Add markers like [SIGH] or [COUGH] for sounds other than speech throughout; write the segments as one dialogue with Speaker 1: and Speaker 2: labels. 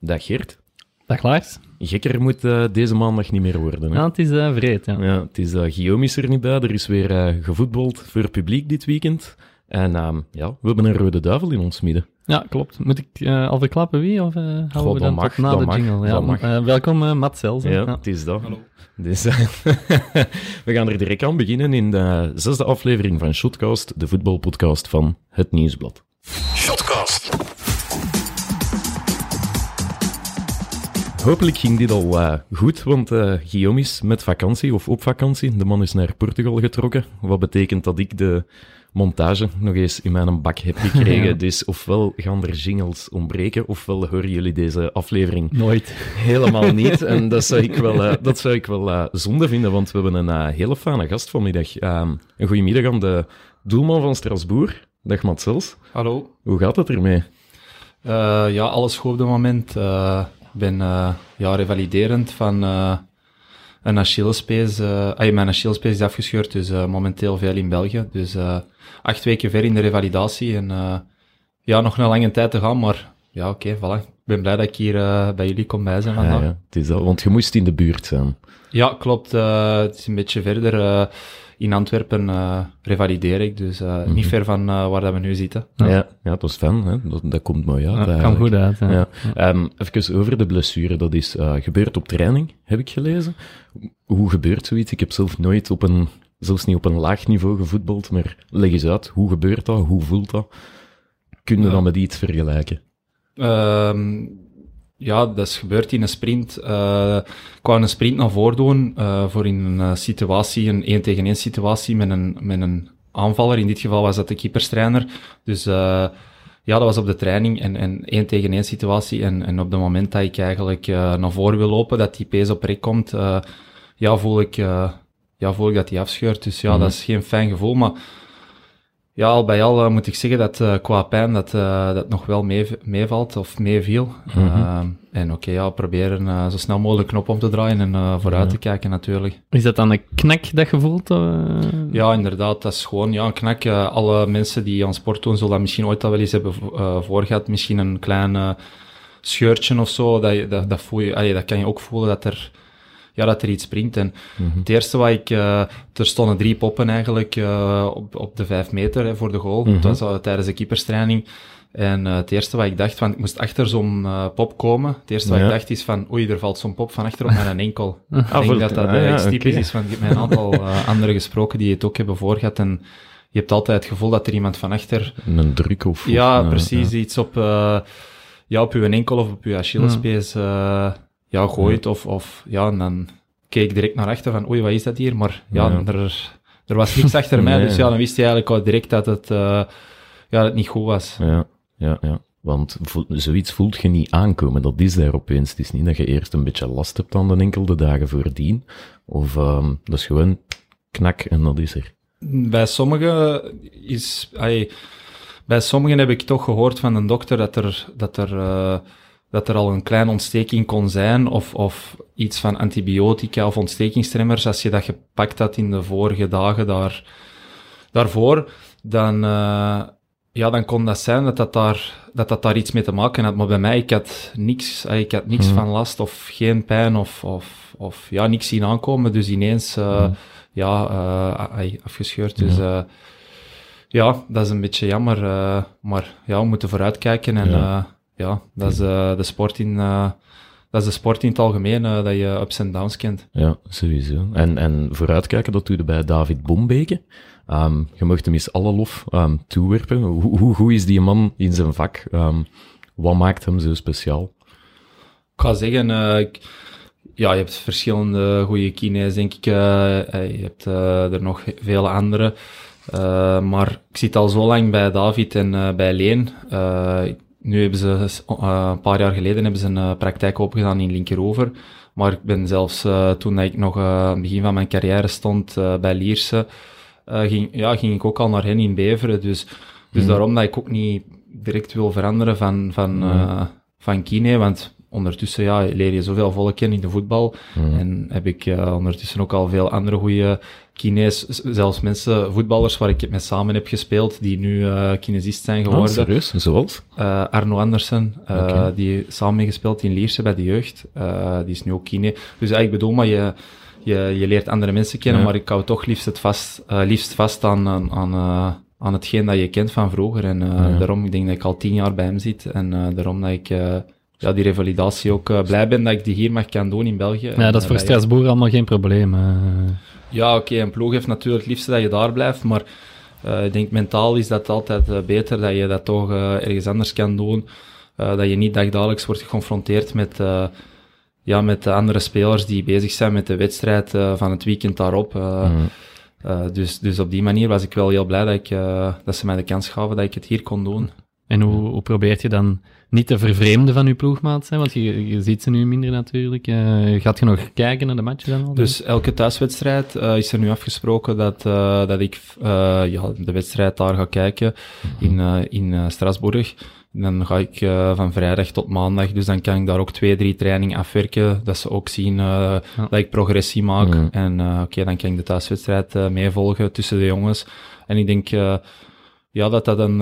Speaker 1: Dag Geert.
Speaker 2: Dag Lars.
Speaker 1: Gekker moet uh, deze maandag niet meer worden. Hè?
Speaker 2: Ja, het is uh, vreed, ja.
Speaker 1: ja. Het is, uh, Guillaume is er niet bij. Er is weer uh, gevoetbald voor publiek dit weekend. En um, ja, we hebben een rode duivel in ons midden.
Speaker 2: Ja, klopt. Moet ik uh, al verklappen wie? Of uh, houden we dan
Speaker 1: mag,
Speaker 2: tot na de
Speaker 1: mag,
Speaker 2: jingle? Ja,
Speaker 1: mag.
Speaker 2: uh, welkom, uh, Matt Zels.
Speaker 1: Ja, ja, het is dat. Hallo. Dus, [LAUGHS] we gaan er direct aan beginnen in de zesde aflevering van Shotcast, de voetbalpodcast van Het Nieuwsblad. Shotcast. Hopelijk ging dit al uh, goed, want uh, Guillaume is met vakantie of op vakantie. De man is naar Portugal getrokken, wat betekent dat ik de montage nog eens in mijn bak heb gekregen. [LAUGHS] Ja. Dus ofwel gaan er jingles ontbreken, ofwel horen jullie deze aflevering
Speaker 2: nooit
Speaker 1: helemaal [LAUGHS] niet. En dat zou ik wel, uh, dat zou ik wel uh, zonde vinden, want we hebben een uh, hele fijne gast vanmiddag. een goedemiddag aan de doelman van Strasbourg. Dag Matsels.
Speaker 3: Hallo.
Speaker 1: Hoe gaat het ermee?
Speaker 3: ja, alles goed op dit moment. Ik ben ja, revaliderend van een Achillespees. Uh, mijn Achillespees is afgescheurd, dus uh, momenteel veel in België. Dus uh, acht weken ver in de revalidatie en ja, nog een lange tijd te gaan, maar ja, oké, okay, voilà. Ik ben blij dat ik hier bij jullie kon bij zijn vandaag.
Speaker 1: Ja, ja, het is want je moest in de buurt zijn.
Speaker 3: Ja, klopt. het is een beetje verder. In Antwerpen revalideer ik, dus mm -hmm. niet ver van waar dat we nu zitten.
Speaker 1: Ja, ja, ja dat is fijn. Hè? Dat, dat komt mooi uit.
Speaker 2: Dat kan goed uit. Ja.
Speaker 1: Ja. Um, even over de blessure. Dat is gebeurd op training, heb ik gelezen. Hoe gebeurt zoiets? Ik heb zelf nooit op een, zelfs niet op een laag niveau gevoetbald, maar leg eens uit. Hoe gebeurt dat? Hoe voelt dat? Kun je ja. dan met iets vergelijken?
Speaker 3: Um, ja, dat is gebeurd in een sprint. Uh, ik wou een sprint naar voren doen, uh, voor in een situatie, een 1 tegen 1 situatie met een, met een aanvaller. In dit geval was dat de keeperstrainer. Dus uh, ja, dat was op de training en, en één tegen één situatie. En, en op het moment dat ik eigenlijk naar voren wil lopen, dat die pees op rek komt, ja, voel ik, ja, voel ik dat die afscheurt. Dus ja, mm -hmm. dat is geen fijn gevoel. Maar ja, al bij al moet ik zeggen dat qua pijn dat, dat nog wel mee, meevalt of meeviel. Mm -hmm. en oké, okay, ja, proberen zo snel mogelijk knop om te draaien en vooruit ja. te kijken natuurlijk.
Speaker 2: Is dat dan een knak dat je voelt?
Speaker 3: Ja, inderdaad. Dat is gewoon ja, een knak. Alle mensen die aan sport doen, zullen dat misschien ooit al wel eens hebben voorgehad. Misschien een klein scheurtje of zo. Dat, dat, dat, voel je, allee, dat kan je ook voelen dat er, ja, dat er iets springt. En mm -hmm. het eerste wat ik... er stonden drie poppen eigenlijk op, op de vijf meter hè, voor de goal. Mm -hmm. Dat was tijdens de keeperstraining. En uh, het eerste wat ik dacht, want ik moest achter zo'n uh, pop komen. Het eerste wat ja. ik dacht is van, oei, er valt zo'n pop van achter op mijn [LAUGHS] enkel.
Speaker 1: ah,
Speaker 3: ik denk dat dat
Speaker 1: ah, ja,
Speaker 3: typisch is, want ik heb met een aantal [LAUGHS] uh, anderen gesproken die het ook hebben voorgehad. En je hebt altijd het gevoel dat er iemand van achter...
Speaker 1: Een druk of...
Speaker 3: Ja,
Speaker 1: of,
Speaker 3: precies. Ja. Iets op, ja, op uw enkel of op uw Achillespees ja, gooit. Of, of ja, en dan keek ik direct naar achter van, oei, wat is dat hier? Maar ja, Er, er was niks achter mij. [LAUGHS]
Speaker 1: Nee.
Speaker 3: Dus ja, dan wist je eigenlijk al direct dat het, ja, dat het niet goed was.
Speaker 1: Ja, ja, ja. Want vo zoiets voelt je niet aankomen. Dat is daar opeens. Het is niet dat je eerst een beetje last hebt aan de enkel de dagen voordien. Of um, dat is gewoon knak en dat is er.
Speaker 3: Bij sommigen is... Ay, bij sommigen heb ik toch gehoord van een dokter dat er, dat er, uh, dat er al een kleine ontsteking kon zijn. Of, of iets van antibiotica of ontstekingstremmers. Als je dat gepakt had in de vorige dagen daar, daarvoor, dan... Uh, ja, dan kon dat zijn dat dat, daar, dat dat daar iets mee te maken had. Maar bij mij, ik had niks, ik had niks mm. van last of geen pijn of, of, of ja, niks zien aankomen. Dus ineens, uh, mm. ja, uh, afgescheurd. Dus ja. Ja, dat is een beetje jammer. Maar ja, we moeten vooruitkijken. En ja, ja dat is uh, de sport in... Uh, dat is de sport in het algemeen, uh, dat je ups en downs kent.
Speaker 1: Ja, sowieso. En, en vooruitkijken, dat doe je bij David Bombeke. Um, je mocht hem eens alle lof um, toewerpen. Hoe, hoe goed is die man in zijn vak? Um, wat maakt hem zo speciaal?
Speaker 3: Ik ga zeggen, uh, ik, ja, je hebt verschillende goede kines, denk ik. Uh, je hebt er nog vele andere. maar ik zit al zo lang bij David en bij Leen. Nu hebben ze, een paar jaar geleden hebben ze een praktijk opengedaan in Linkeroever. Maar ik ben zelfs, toen ik nog aan het begin van mijn carrière stond bij Lierse, ging, ja, ging ik ook al naar hen in Beveren. Dus, dus
Speaker 1: Hmm.
Speaker 3: daarom dat ik ook niet direct wil veranderen van, van, uh, van kine, want ondertussen ja, leer je zoveel volk kennen in de voetbal.
Speaker 1: Mhm.
Speaker 3: En heb ik eh, ondertussen ook al veel andere goede z- zelfs mensen, voetballers waar ik mee samen heb gespeeld, die nu eh kinesist zijn
Speaker 1: Ah,
Speaker 3: geworden.
Speaker 1: serieus? Zoals?
Speaker 3: Eh, Arno Andersen,
Speaker 1: Oké.
Speaker 3: die samen meegespeeld in Lierse bij de jeugd. Die is nu ook kine. Dus ik bedoel, maar je, je, je leert andere mensen kennen,
Speaker 1: Ja.
Speaker 3: maar ik hou toch liefst, het vast, liefst vast aan, aan, aan, aan hetgeen dat je kent van vroeger. En
Speaker 1: Ja.
Speaker 3: daarom, ik denk dat ik al tien jaar bij hem zit. En daarom dat ik ja, die revalidatie ook blij ben dat ik die hier mag kan doen in België.
Speaker 2: Ja, dat is voor Strasbourg allemaal geen probleem.
Speaker 3: Ja, oké, een ploeg heeft natuurlijk het liefste dat je daar blijft, maar eh, ik denk mentaal is dat altijd eh, beter dat je dat toch eh, ergens anders kan doen. Dat je niet dagdagelijks wordt geconfronteerd met, ja, met de andere spelers die bezig zijn met de wedstrijd van het weekend daarop.
Speaker 1: Mhm.
Speaker 3: dus, dus op die manier was ik wel heel blij dat, ik, dat ze mij de kans gaven dat ik het hier kon doen.
Speaker 2: En hoe, hoe probeert je dan niet te vervreemden van je ploegmaat zijn? Want je, je ziet ze nu minder natuurlijk. Eh, gaat je nog kijken naar de matchen dan al?
Speaker 3: Dus elke thuiswedstrijd eh, is er nu afgesproken dat, eh, dat ik ja, de wedstrijd daar ga kijken in, eh, in eh, Strasbourg. Dan ga ik van vrijdag tot maandag, dus dan kan ik daar ook twee, drie trainingen afwerken, dat ze ook zien dat ik progressie maak.
Speaker 1: Mhm.
Speaker 3: En oké, dan kan ik de thuiswedstrijd meevolgen tussen de jongens. En ik denk ja, dat dat een,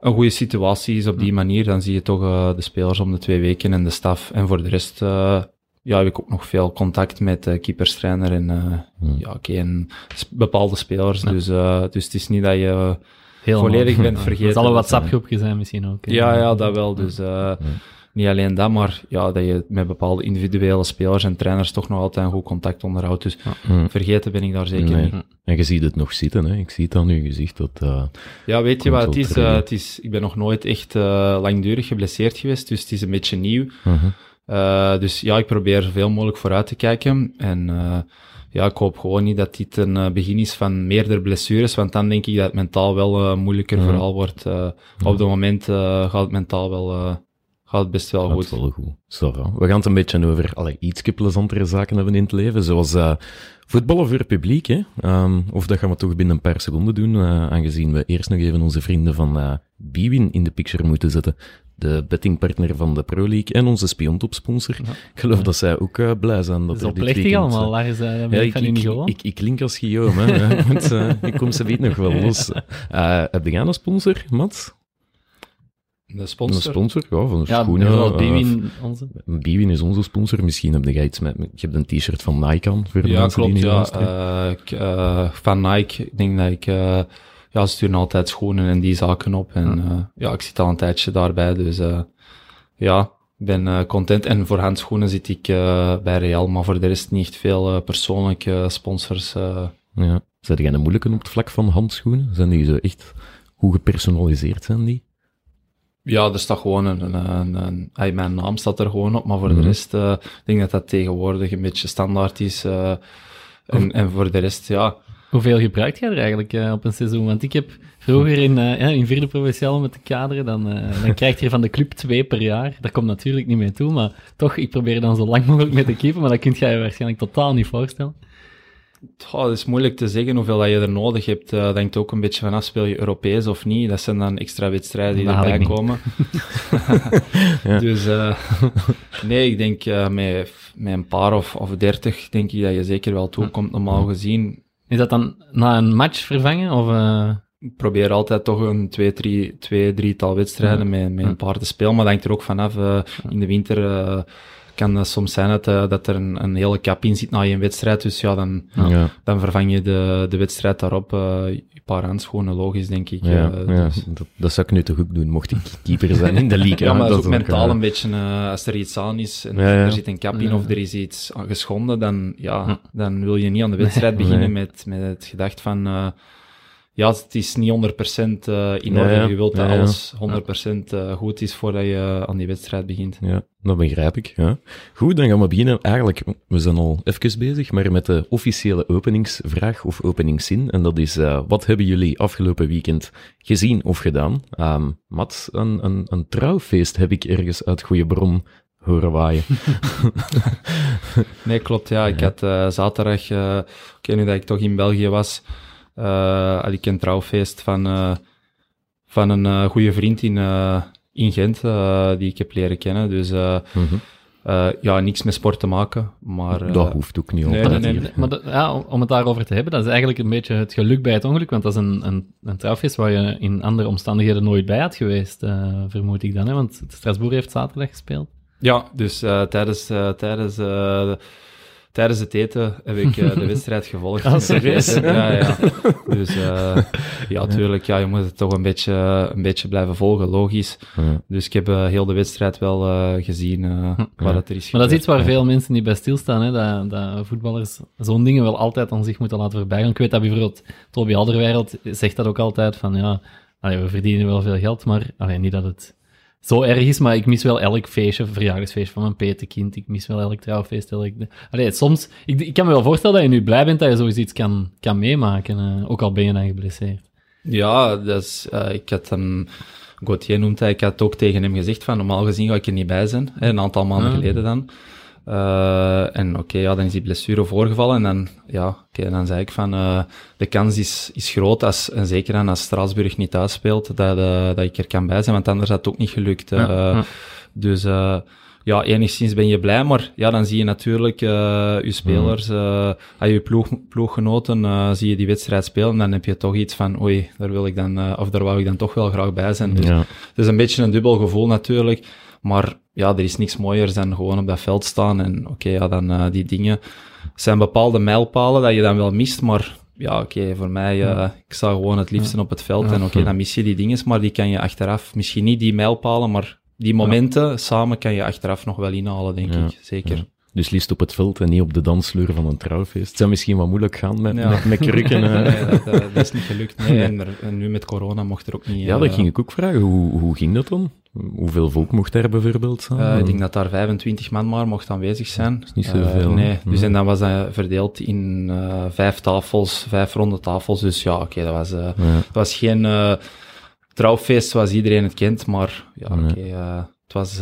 Speaker 3: een goede situatie is op die manier. Dan zie je toch eh, de spelers om de twee weken en de staf. En voor de rest eh, ja, heb ik ook nog veel contact met de keeperstrainer en, eh, ja, oké, en s- bepaalde spelers. Dus, eh, dus het is niet dat je volledig bent [LAUGHS]
Speaker 2: Het
Speaker 3: vergeten.
Speaker 2: zal een WhatsApp-groepje zijn misschien ook. hè.
Speaker 3: Ja, ja, dat wel. Dus eh, niet alleen dat, maar ja, dat je met bepaalde individuele spelers en trainers toch nog altijd een goed contact onderhoudt. Dus
Speaker 1: Mhm.
Speaker 3: vergeten ben ik daar zeker
Speaker 1: Nee.
Speaker 3: niet.
Speaker 1: En je ziet het nog zitten, hè? Ik zie het aan uw gezicht. Dat, eh,
Speaker 3: Ja, weet je wat het is? Eh, het is? Ik ben nog nooit echt eh, langdurig geblesseerd geweest, dus het is een beetje nieuw.
Speaker 1: mhm.
Speaker 3: Eh, dus ja, ik probeer zoveel mogelijk vooruit te kijken. En eh, ja, ik hoop gewoon niet dat dit een begin is van meerdere blessures, want dan denk ik dat het mentaal wel een moeilijker
Speaker 1: Ja.
Speaker 3: verhaal wordt. Eh, Op het moment eh, gaat het mentaal wel, eh, gaat het best wel
Speaker 1: Dat
Speaker 3: goed.
Speaker 1: wel goed. Zo, ja. We gaan het een beetje over alle iets plezantere zaken hebben in het leven, zoals eh, voetballen voor het publiek. Hè? Ehm, of dat gaan we toch binnen een paar seconden doen, eh, aangezien we eerst nog even onze vrienden van eh Biwin in de picture moeten zetten. De bettingpartner van de Pro League en onze spiontopsponsor. Ik geloof dat zij ook blij zijn dat
Speaker 2: is
Speaker 1: er dit
Speaker 2: plechtig
Speaker 1: weekend,
Speaker 2: allemaal, Lars. ben
Speaker 1: ja,
Speaker 2: ik
Speaker 1: ik,
Speaker 2: niet
Speaker 1: klink als Guillaume, hè. [LAUGHS] Want, ik kom ze weet nog wel los. Heb jij een sponsor, Mats?
Speaker 3: De
Speaker 1: Een
Speaker 3: sponsor?
Speaker 1: sponsor? Ja, van
Speaker 2: ja,
Speaker 1: schoenen. eh,
Speaker 2: Biwin onze.
Speaker 1: Biwin is onze sponsor. Misschien heb jij iets met... Je hebt een t-shirt van Nike aan, voor de
Speaker 3: Ja,
Speaker 1: mensen
Speaker 3: klopt.
Speaker 1: die
Speaker 3: Ja. Eh, ik, eh, van Nike, ik denk dat ik... eh, ja, ze sturen altijd schoenen en die zaken op. En ja, ja ik zit al een tijdje daarbij, dus eh, ja, ik ben content. En voor handschoenen zit ik eh, bij Real, maar voor de rest niet veel persoonlijke sponsors. eh.
Speaker 1: Ja. Zijn jij een moeilijke op het vlak van handschoenen? Zijn die zo echt... Hoe gepersonaliseerd zijn die?
Speaker 3: Ja, er staat gewoon een, een, een, een- ay, mijn naam staat er gewoon op, maar voor
Speaker 1: Mhm.
Speaker 3: de rest, eh, ik denk dat dat tegenwoordig een beetje standaard is. eh, en, en voor de rest, ja,
Speaker 2: Hoeveel gebruikt jij er eigenlijk eh, op een seizoen? Want ik heb vroeger in, in vierde provinciale met de kaderen, dan, dan krijg je van de club twee per jaar. Daar komt natuurlijk niet mee toe, maar toch, ik probeer dan zo lang mogelijk mee te keepen, maar dat kun je je waarschijnlijk totaal niet voorstellen.
Speaker 3: Goh, het is moeilijk te zeggen hoeveel dat je er nodig hebt. Eh, Dat hangt ook een beetje vanaf, speel je Europees of niet. Dat zijn dan extra wedstrijden die erbij komen. [LAUGHS] Dus eh, nee, ik denk eh, met, met een paar of, of dertig denk ik dat je zeker wel toekomt, normaal gezien.
Speaker 2: Is dat dan na een match vervangen? Of,
Speaker 3: Ik probeer altijd toch een twee, drie, twee drietal wedstrijden met, met een paar te spelen, maar dat hangt er ook vanaf. in de winter kan soms zijn dat, eh, dat er een, een hele kap in zit na je wedstrijd, dus ja, dan,
Speaker 1: Ja,
Speaker 3: dan vervang je de, de wedstrijd daarop. eh, een paar handschoenen, logisch, denk ik.
Speaker 1: ja,
Speaker 3: eh, dus-
Speaker 1: Dat, dat zou ik nu toch ook doen, mocht ik keeper zijn in de [LAUGHS] league.
Speaker 3: Ja, maar dat is ook mentaal
Speaker 1: eh,
Speaker 3: een beetje, eh, als er iets aan is en er zit een kap in of er is iets geschonden, dan, ja, dan wil je niet aan de wedstrijd beginnen
Speaker 1: Nee.
Speaker 3: met, met het gedacht van, eh, ja, het is niet 100% eh, in orde.
Speaker 1: ja.
Speaker 3: Je wilt dat
Speaker 1: Ja,
Speaker 3: alles 100% eh, goed is voordat je aan die wedstrijd begint.
Speaker 1: Ja, dat begrijp ik. Ja. Goed, dan gaan we beginnen. Eigenlijk, we zijn al even bezig, maar met de officiële openingsvraag of openingszin. En dat is, eh, wat hebben jullie afgelopen weekend gezien of gedaan? Mats, een, een, een trouwfeest heb ik ergens uit goede bron horen waaien. [LAUGHS]
Speaker 3: Nee, klopt, ja. Ik had eh, zaterdag, eh oké, nu dat ik toch in België was, had ik een trouwfeest van, eh, van een eh goede vriend in, eh, in Gent, uh, die ik heb leren kennen. Dus uh, mm -hmm. ja, niks met sport te maken. Maar,
Speaker 1: dat hoeft ook niet
Speaker 3: nee,
Speaker 1: op.
Speaker 3: nee, nee,
Speaker 2: nee. Maar dat, ja, om het daarover te hebben, dat is eigenlijk een beetje het geluk bij het ongeluk, want dat is een, een, een trouwfeest waar je in andere omstandigheden nooit bij had geweest, vermoed ik dan. Hè? Want Strasbourg heeft zaterdag gespeeld.
Speaker 3: Ja, dus tijdens, tijdens tijdens het eten heb ik uh, de wedstrijd [LAUGHS] gevolgd.
Speaker 2: Ah, serieus?
Speaker 3: ja, ja. Dus uh, [LAUGHS] ja, natuurlijk, ja, je moet het toch een beetje, een beetje blijven volgen, logisch. Ja. Dus ik heb uh, heel de wedstrijd wel gezien wat het er is
Speaker 2: Maar dat is iets waar veel mensen niet bij stilstaan, hè, dat, dat voetballers zo'n dingen wel altijd aan zich moeten laten voorbij gaan. Ik weet dat bijvoorbeeld Toby Alderwereld zegt dat ook altijd, van ja, allee, we verdienen wel veel geld, maar allee, niet dat het zo erg is, maar ik mis wel elk feestje, verjaardagsfeest van mijn petekind. Ik mis wel elk trouwfeest. Elk... Allee, soms, ik, ik kan me wel voorstellen dat je nu blij bent dat je zoiets kan, kan meemaken, uh, ook al ben je dan geblesseerd.
Speaker 3: Ja, dat is, uh, ik had hem, Gauthier noemt hij, ik had ook tegen hem gezegd van, normaal gezien ga ik er niet bij zijn, een aantal maanden ah. geleden dan. Uh, en oké, okay, ja, dan is die blessure voorgevallen. En dan, ja, okay, dan zei ik van, uh, de kans is, is groot, als, en zeker dan als Strasburg niet uitspeelt, dat, uh, dat ik er kan bij zijn, want anders had het ook niet gelukt. Ja, ja. Dus ja, enigszins ben je blij, maar ja, dan zie je natuurlijk je spelers, je ploeg, ploeggenoten, zie je die wedstrijd spelen, en dan heb je toch iets van, oei, daar wil ik dan, of daar wou ik dan toch wel graag bij zijn. Dus ja. het is een beetje een dubbel gevoel natuurlijk. Maar ja, er is niks mooier dan gewoon op dat veld staan. En oké, okay, ja, dan uh, die dingen. zijn bepaalde mijlpalen dat je dan wel mist, maar ja, oké, okay, voor mij, uh, ja. ik sta gewoon het liefst op het veld. Ja. En oké, okay, dan mis je die dingen, maar die kan je achteraf, misschien niet die mijlpalen, maar die momenten samen kan je achteraf nog wel inhalen, denk ik. Zeker.
Speaker 1: Dus liefst op het veld en niet op de dansvloer van een trouwfeest. Het zou misschien wat moeilijk gaan met, ja. met, met krukken. Uh. [LAUGHS]
Speaker 3: nee, dat, dat, is niet gelukt. Nee. En, er, en, nu met corona mocht er ook niet...
Speaker 1: Ja, dat uh, ging ik ook vragen. Hoe, hoe ging dat dan? Hoeveel volk mocht daar bijvoorbeeld zijn?
Speaker 3: Uh, ik denk dat daar 25 man maar mocht aanwezig zijn.
Speaker 1: Dat is niet zoveel.
Speaker 3: nee, dus en dan was dat verdeeld in vijf tafels, vijf ronde tafels. Dus ja, oké, okay, dat was, ja. dat was geen trouwfeest zoals iedereen het kent, maar ja, oké, okay, het, was,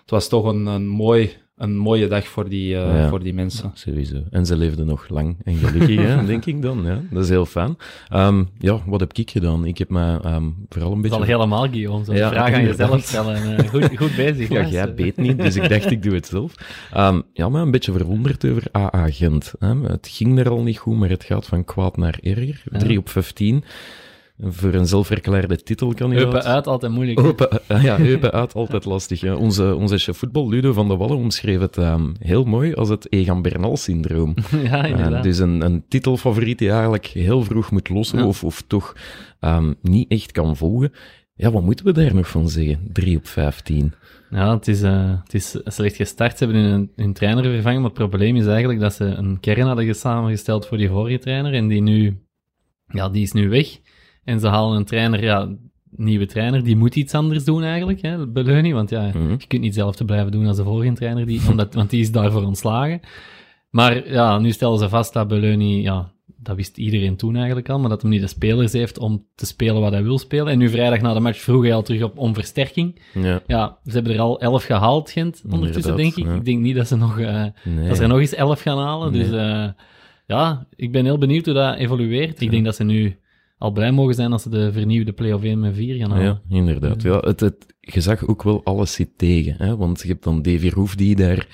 Speaker 3: het was toch een, een mooi een mooie dag voor die, uh, ja, voor die mensen.
Speaker 1: Sowieso. En ze leefden nog lang en gelukkig, hè, [LAUGHS] denk ik dan. Ja, dat is heel fijn. Um, ja, wat heb ik gedaan? Ik heb me um, vooral een beetje...
Speaker 2: Dat is al helemaal, Guillaume. Zo'n ja, vraag aan jezelf stellen. Uh, goed, goed bezig.
Speaker 1: ja, jij beet niet, dus ik dacht, ik doe het zelf. Um, ja, maar een beetje verwonderd over AA Gent. Hè. Het ging er al niet goed, maar het gaat van kwaad naar erger. 3 op 15 voor een zelfverklaarde titelkandidaat.
Speaker 2: Eupen uit, altijd moeilijk.
Speaker 1: Eupen, ja, Eupen uit, altijd lastig. Onze, onze chef voetbal, Ludo van de Wallen, omschreef het um, heel mooi als het Egan Bernal-syndroom. [LAUGHS]
Speaker 2: ja, inderdaad. Uh,
Speaker 1: dus een, een titelfavoriet die eigenlijk heel vroeg moet lossen ja. of, of toch um, niet echt kan volgen. Ja, wat moeten we daar nog van zeggen? 3 op 15.
Speaker 2: Ja, het is, uh, het is slecht gestart. Ze hebben hun, hun trainer vervangen, maar het probleem is eigenlijk dat ze een kern hadden samengesteld voor die vorige trainer en die nu, ja, die is nu weg. En ze halen een trainer, ja, nieuwe trainer, die moet iets anders doen eigenlijk, hè, Beleuni. Want ja, mm -hmm. je kunt niet zelf te blijven doen als de vorige trainer, die, omdat, want die is daarvoor ontslagen. Maar ja, nu stellen ze vast dat Beleuni, ja, dat wist iedereen toen eigenlijk al, maar dat hij niet de spelers heeft om te spelen wat hij wil spelen. En nu vrijdag na de match vroeg hij al terug op om versterking.
Speaker 1: Ja,
Speaker 2: ja ze hebben er al elf gehaald, Gent, ondertussen denk ik. Ja. Ik denk niet dat ze, nog, uh, nee. dat ze er nog eens elf gaan halen. Nee. Dus uh, ja, ik ben heel benieuwd hoe dat evolueert. Ik denk dat ze nu al blij mogen zijn als ze de vernieuwde play-off 1 met 4 gaan halen.
Speaker 1: Ja, inderdaad. Ja, het, het, je zag ook wel alles zit tegen, hè? want je hebt dan Davy Roef die daar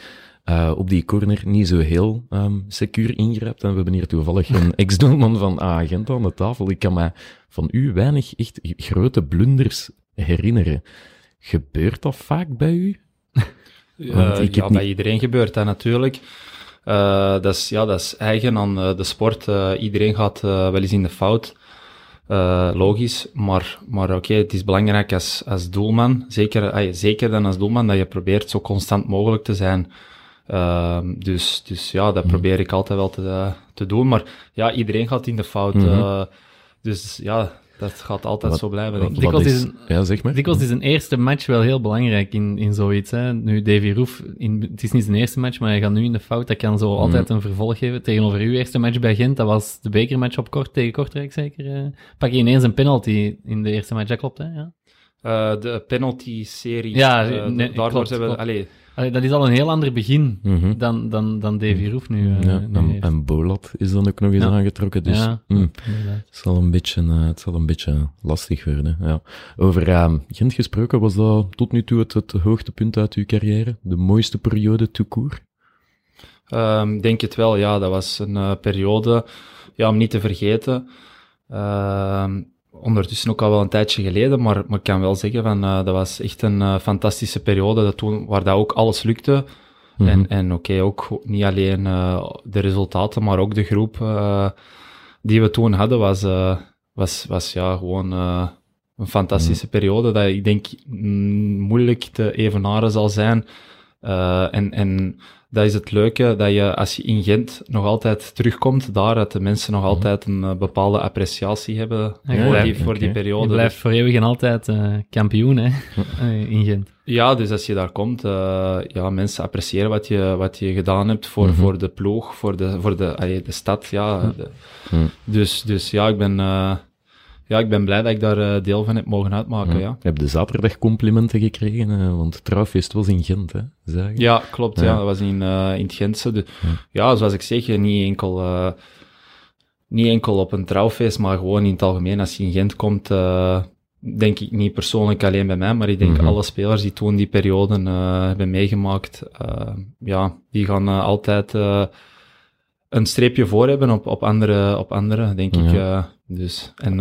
Speaker 1: uh, op die corner niet zo heel um, secuur ingrijpt. En we hebben hier toevallig een [LAUGHS] ex-doelman van agent aan de tafel. Ik kan me van u weinig echt grote blunders herinneren. Gebeurt dat vaak bij u? [LAUGHS]
Speaker 3: Ik ja, niet... bij iedereen gebeurt dat natuurlijk. Uh, dat, is, ja, dat is eigen aan uh, de sport. Uh, iedereen gaat wel eens in de fout. Logisch, maar, maar oké, okay, het is belangrijk als, als doelman, zeker, zeker dan als doelman, dat je probeert zo constant mogelijk te zijn. dus, dus ja, dat mm. probeer ik altijd wel te, te doen. Maar ja, iedereen gaat in de fout. Mm -hmm. dus ja, dat gaat altijd wat, zo blijven, denk ik.
Speaker 2: Dikwijls is, een,
Speaker 1: ja, zeg maar.
Speaker 2: Dikwijls is een eerste match wel heel belangrijk in, in zoiets. Hè. Nu, Davy Roef, in, het is niet zijn eerste match, maar hij gaat nu in de fout. Dat kan zo mm. altijd een vervolg geven. Tegenover uw eerste match bij Gent, dat was de bekermatch op kort tegen Kortrijk zeker. Uh, pak je ineens een penalty in de eerste match, dat klopt, hè? Ja.
Speaker 3: Eh, de penalty-serie.
Speaker 2: Ja, nee,
Speaker 3: daarvoor
Speaker 2: klopt,
Speaker 3: zijn we...
Speaker 2: klopt.
Speaker 3: Allee,
Speaker 2: Allee, dat is al een heel ander begin
Speaker 1: Mhm.
Speaker 2: dan, dan, dan Davy Roef nu. eh,
Speaker 1: Ja,
Speaker 2: nu
Speaker 1: dan,
Speaker 2: heeft.
Speaker 1: en Bolat is dan ook nog eens
Speaker 2: Ja.
Speaker 1: aangetrokken, dus
Speaker 2: ja, inderdaad.
Speaker 1: het, zal een beetje, eh, het zal een beetje lastig worden. Ja. Over ehm, Gent gesproken, was dat tot nu toe het, het hoogtepunt uit uw carrière? De mooiste periode court?
Speaker 3: Ehm, denk het wel, ja. Dat was een eh, periode ja, om niet te vergeten. Ehm, ondertussen ook al wel een tijdje geleden, maar, maar ik kan wel zeggen van eh, dat was echt een eh, fantastische periode dat toen, waar dat ook alles lukte.
Speaker 1: Mhm.
Speaker 3: En, en oké, ook niet alleen eh, de resultaten, maar ook de groep die we toen hadden was, was, was ja, gewoon een fantastische periode dat ik denk mm, moeilijk te evenaren zal zijn. En, en dat is het leuke, dat je als je in Gent nog altijd terugkomt, daar dat de mensen nog altijd een eh, bepaalde appreciatie hebben
Speaker 2: Mhm. Ja,
Speaker 3: voor, die, voor die periode.
Speaker 2: Je blijft voor eeuwig en altijd eh, kampioen hè, [LAUGHS] eh, in Gent.
Speaker 3: Ja, dus als je daar komt, eh, ja, mensen appreciëren wat je, wat je gedaan hebt voor,
Speaker 1: Mhm.
Speaker 3: voor de ploeg, voor de, voor de, allee, de stad, ja. de-
Speaker 1: Mhm.
Speaker 3: dus, dus ja, ik ben, eh, ja, ik ben blij dat ik daar eh, deel van heb mogen uitmaken, ja.
Speaker 1: Je hebt de zaterdag complimenten gekregen, eh, want het trouwfeest was in Gent, hè? Zeg?
Speaker 3: Ja, klopt, ja.
Speaker 1: Ja.
Speaker 3: Dat was in, eh, in het Gentse. De,
Speaker 1: Ja.
Speaker 3: ja. zoals ik zeg, niet enkel, niet enkel op een trouwfeest, maar gewoon in het algemeen. Als je in Gent komt, denk ik niet persoonlijk alleen bij mij, maar ik denk
Speaker 1: Mhm.
Speaker 3: alle spelers die toen die periode hebben meegemaakt, ja, die gaan altijd een streepje voor hebben op, op andere, op andere denk ik.
Speaker 1: Ja.
Speaker 3: dus, en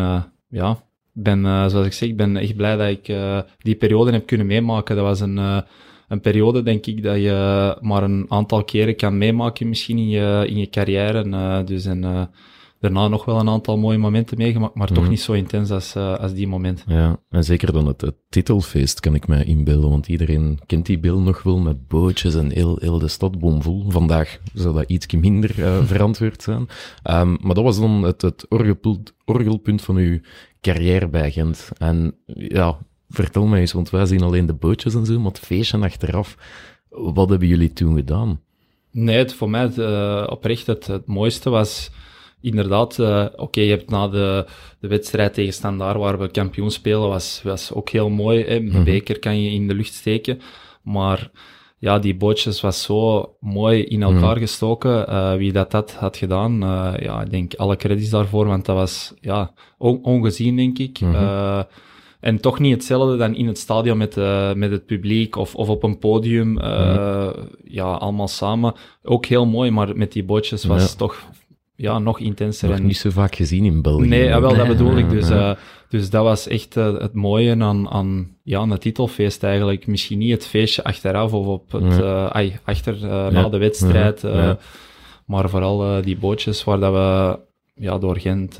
Speaker 3: ja, ben, eh, zoals ik zeg, ik ben echt blij dat ik eh, die periode heb kunnen meemaken. Dat was een, eh, een periode, denk ik, dat je maar een aantal keren kan meemaken misschien in je, in je carrière. Dus en, daarna nog wel een aantal mooie momenten meegemaakt, maar toch
Speaker 1: Mhm.
Speaker 3: niet zo intens als, eh, als die moment.
Speaker 1: Ja, en zeker dan het, het titelfeest kan ik mij inbeelden, want iedereen kent die beeld nog wel met bootjes en heel, heel de stad bomvol. Vandaag zou dat iets minder eh, [LAUGHS] verantwoord zijn. Ehm, maar dat was dan het, het orgelpunt, orgelpunt van uw carrière bij Gent. En ja, vertel mij eens, want wij zien alleen de bootjes en zo, maar het feestje achteraf, wat hebben jullie toen gedaan?
Speaker 3: Nee, het, voor mij het, eh, oprecht het, het mooiste was inderdaad, eh, oké, je hebt na de, de wedstrijd tegen Standaard waar we kampioen spelen, was, was ook heel mooi. Hè? De
Speaker 1: Mhm.
Speaker 3: beker kan je in de lucht steken, maar ja, die bootjes was zo mooi in elkaar
Speaker 1: Mhm.
Speaker 3: gestoken. Eh, wie dat, dat had gedaan, eh, ja, ik denk alle credits daarvoor, want dat was ja, on- ongezien, denk ik.
Speaker 1: Mhm.
Speaker 3: En toch niet hetzelfde dan in het stadion met, met het publiek of, of op een podium. Ja, allemaal samen. Ook heel mooi, maar met die bootjes was
Speaker 1: Ja.
Speaker 3: toch ja, nog intenser.
Speaker 1: Nog
Speaker 3: En-
Speaker 1: niet zo vaak gezien in België.
Speaker 3: Nee, ja, wel, dat bedoel ik. Dus, eh, dus dat was echt eh, het mooie aan, aan, ja, aan het titelfeest eigenlijk. Misschien niet het feestje achteraf of op het, eh, ai, achter, na de wedstrijd.
Speaker 1: Ja.
Speaker 3: Maar vooral die bootjes waar dat we ja, door Gent...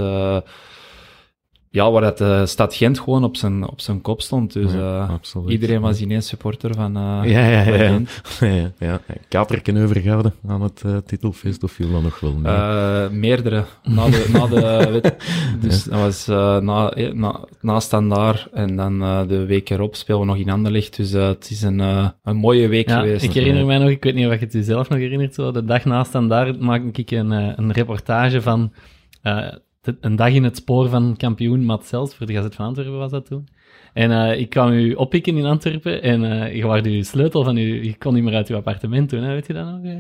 Speaker 3: eh, ja, waar dat de stad Gent gewoon op zijn, op zijn kop stond. Dus
Speaker 1: Ja,
Speaker 3: eh,
Speaker 1: absoluut.
Speaker 3: iedereen was ineens supporter van, eh,
Speaker 1: Ja, ja, ja. ja.
Speaker 3: Gent. [LAUGHS]
Speaker 1: ja, ja. Katerken overgehouden aan het eh, titelfeest, of viel dat nog wel mee?
Speaker 3: Eh, meerdere. Na de, na de [LAUGHS] wed- dus dat was eh, na, eh, na, na standaard en dan eh, de week erop spelen we nog in Anderlecht. Dus eh, het is een, eh, een mooie week
Speaker 2: Ja,
Speaker 3: geweest.
Speaker 2: ik herinner mij nog, ik weet niet of je het jezelf nog herinnert, zo, de dag naast en daar maakte ik een, eh, een reportage van eh, een dag in het spoor van kampioen Matt Zels, voor de Gazet van Antwerpen was dat toen. En eh, ik kwam u oppikken in Antwerpen en eh je was uw sleutel van u, je kon niet meer uit uw appartement doen, hè, weet je dat nog? Eh,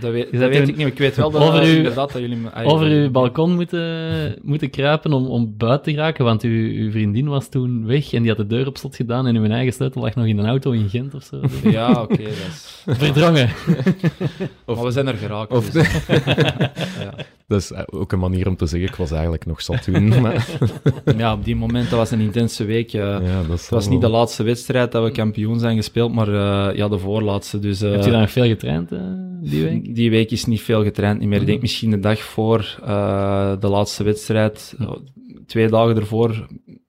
Speaker 3: Dat weet, dat
Speaker 2: toen
Speaker 3: ik niet, maar ik weet wel dat,
Speaker 2: over uw-
Speaker 3: inderdaad dat jullie... me- ah,
Speaker 2: over uw balkon moeten, moeten kruipen om, om buiten te raken, want uw, uw vriendin was toen weg en die had de deur op slot gedaan en uw eigen sleutel lag nog in een auto in Gent of zo. [LAUGHS]
Speaker 3: Ja, oké. dat is...
Speaker 2: Verdrongen. [LAUGHS]
Speaker 3: maar we zijn er geraakt.
Speaker 1: Of-
Speaker 3: dus. [LAUGHS] ja.
Speaker 1: Dat is eh, ook een manier om te zeggen, ik was eigenlijk nog zat toen. [LAUGHS] maar,
Speaker 3: ja, op die moment, dat was een intense week. eh.
Speaker 1: ja, dat
Speaker 3: het was niet de laatste wedstrijd dat we kampioen zijn gespeeld, maar eh, ja, de voorlaatste. Dus, eh,
Speaker 2: Heb je daar nog veel getraind eh, die week? [LAUGHS]
Speaker 3: Die week is niet veel getraind niet meer. Ik denk
Speaker 2: Mhm.
Speaker 3: misschien de dag voor eh, de laatste wedstrijd, eh, twee dagen ervoor.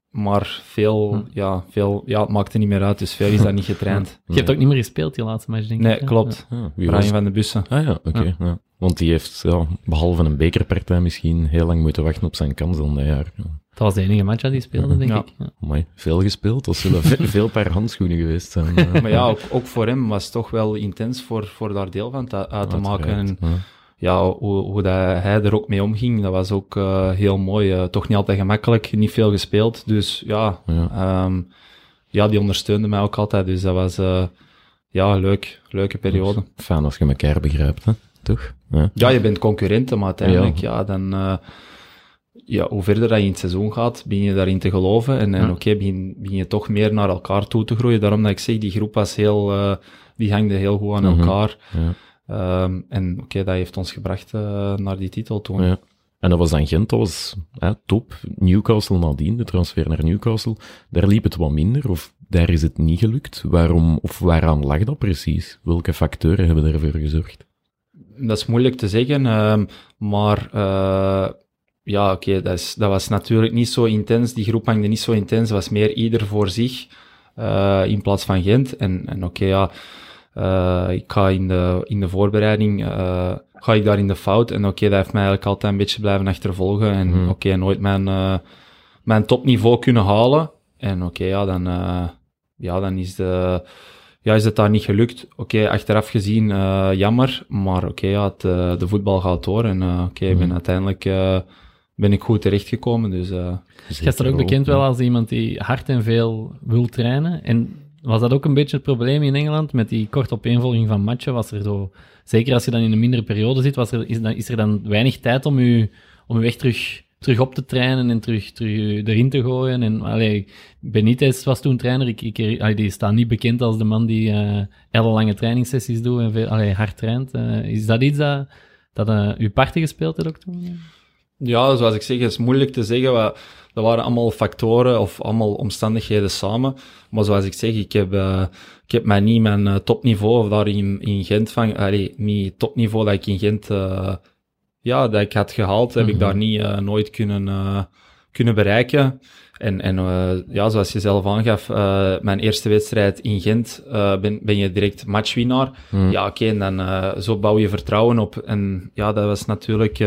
Speaker 3: Maar veel,
Speaker 2: Mhm.
Speaker 3: ja, veel, ja, het maakte niet meer uit, dus veel is daar niet getraind. [LAUGHS]
Speaker 2: Je hebt ook niet meer gespeeld die laatste match, denk ik.
Speaker 3: Nee, klopt.
Speaker 1: Ah, wie
Speaker 3: Brian
Speaker 1: was...
Speaker 3: van de Bussen.
Speaker 1: Ah ja, oké. ja. Want die heeft, ja, behalve een bekerpartij, misschien heel lang moeten wachten op zijn kans dan dat jaar. Ja.
Speaker 2: Dat was de enige match dat hij speelde, denk
Speaker 3: Ja.
Speaker 2: ik. Ja.
Speaker 1: Amai, veel gespeeld. Dat zullen ve- [LAUGHS] veel paar handschoenen geweest zijn. [LAUGHS]
Speaker 3: Maar ja, ook, ook voor hem was het toch wel intens voor, voor daar deel van te, uit te maken. En
Speaker 1: ja.
Speaker 3: hoe, hoe dat hij er ook mee omging, dat was ook eh, heel mooi. eh, toch niet altijd gemakkelijk, niet veel gespeeld. Dus ja,
Speaker 1: Ja.
Speaker 3: Ehm, ja, die ondersteunde mij ook altijd. Dus dat was uh, ja, leuk, leuke periode.
Speaker 1: Fijn als je elkaar begrijpt, hè? toch?
Speaker 3: Ja. ja, je bent concurrenten, maar uiteindelijk, ja, ja dan... Ja, hoe verder dat je in het seizoen gaat, begin je daarin te geloven. En, en oké, okay, begin, begin je toch meer naar elkaar toe te groeien. Daarom dat ik zeg, die groep was heel, uh, die hangde heel goed aan mhm. elkaar. Ja. Um, en oké, okay, dat heeft ons gebracht uh, naar die titel toen. Ja.
Speaker 1: En dat was dan Gent, dat was hè, top. Newcastle nadien, de transfer naar Newcastle. Daar liep het wat minder, of daar is het niet gelukt. Waarom, of waaraan lag dat precies? Welke factoren hebben daarvoor gezorgd?
Speaker 3: Dat is moeilijk te zeggen, uh, maar uh, ja, oké, okay, dat, dat was natuurlijk niet zo intens. Die groep hangde niet zo intens. Het was meer ieder voor zich uh, in plaats van Gent. En, en oké, okay, ja, uh, ik ga in de, in de voorbereiding, uh, ga ik daar in de fout. En oké, okay, dat heeft mij eigenlijk altijd een beetje blijven achtervolgen. En hmm. oké, nooit mijn, mijn topniveau kunnen halen. En oké, ja, dan, ja, dan is de ja, is het daar niet gelukt. Oké, achteraf gezien uh, jammer, maar oké, ja, het, uh, de voetbal gaat door en uh, oké, ik ben hmm. uiteindelijk ben ik goed terechtgekomen. Dus, uh,
Speaker 2: Je staat ook bekend wel als iemand die hard en veel wil trainen. En was dat ook een beetje het probleem in Engeland met die korte opeenvolging van matchen? Was er zo, zeker als je dan in een mindere periode zit, was er, is, dan, is er dan weinig tijd om je, om je weg terug, terug op te trainen en terug, terug erin te gooien? En allee, Benitez was toen trainer. Ik, ik, die staat niet bekend als de man die hele lange trainingssessies doet en veel, allee, hard traint. Uh, is dat iets dat, dat uh, uw parten gespeeld heeft ook toen?
Speaker 3: Ja, zoals ik zeg, het is moeilijk te zeggen. Wat, dat waren allemaal factoren of allemaal omstandigheden samen. Maar zoals ik zeg, ik heb, uh, ik heb mij niet mijn uh, topniveau of daar in, in Gent van, allee, niet topniveau dat ik in Gent, uh, ja, dat ik had gehaald, heb ik mhm. daar niet nooit kunnen, kunnen bereiken. En, en ja, zoals je zelf aangaf, mijn eerste wedstrijd in Gent ben, ben je direct matchwinnaar. Mhm. Ja, oké, en dan zo bouw je vertrouwen op. En ja, dat was natuurlijk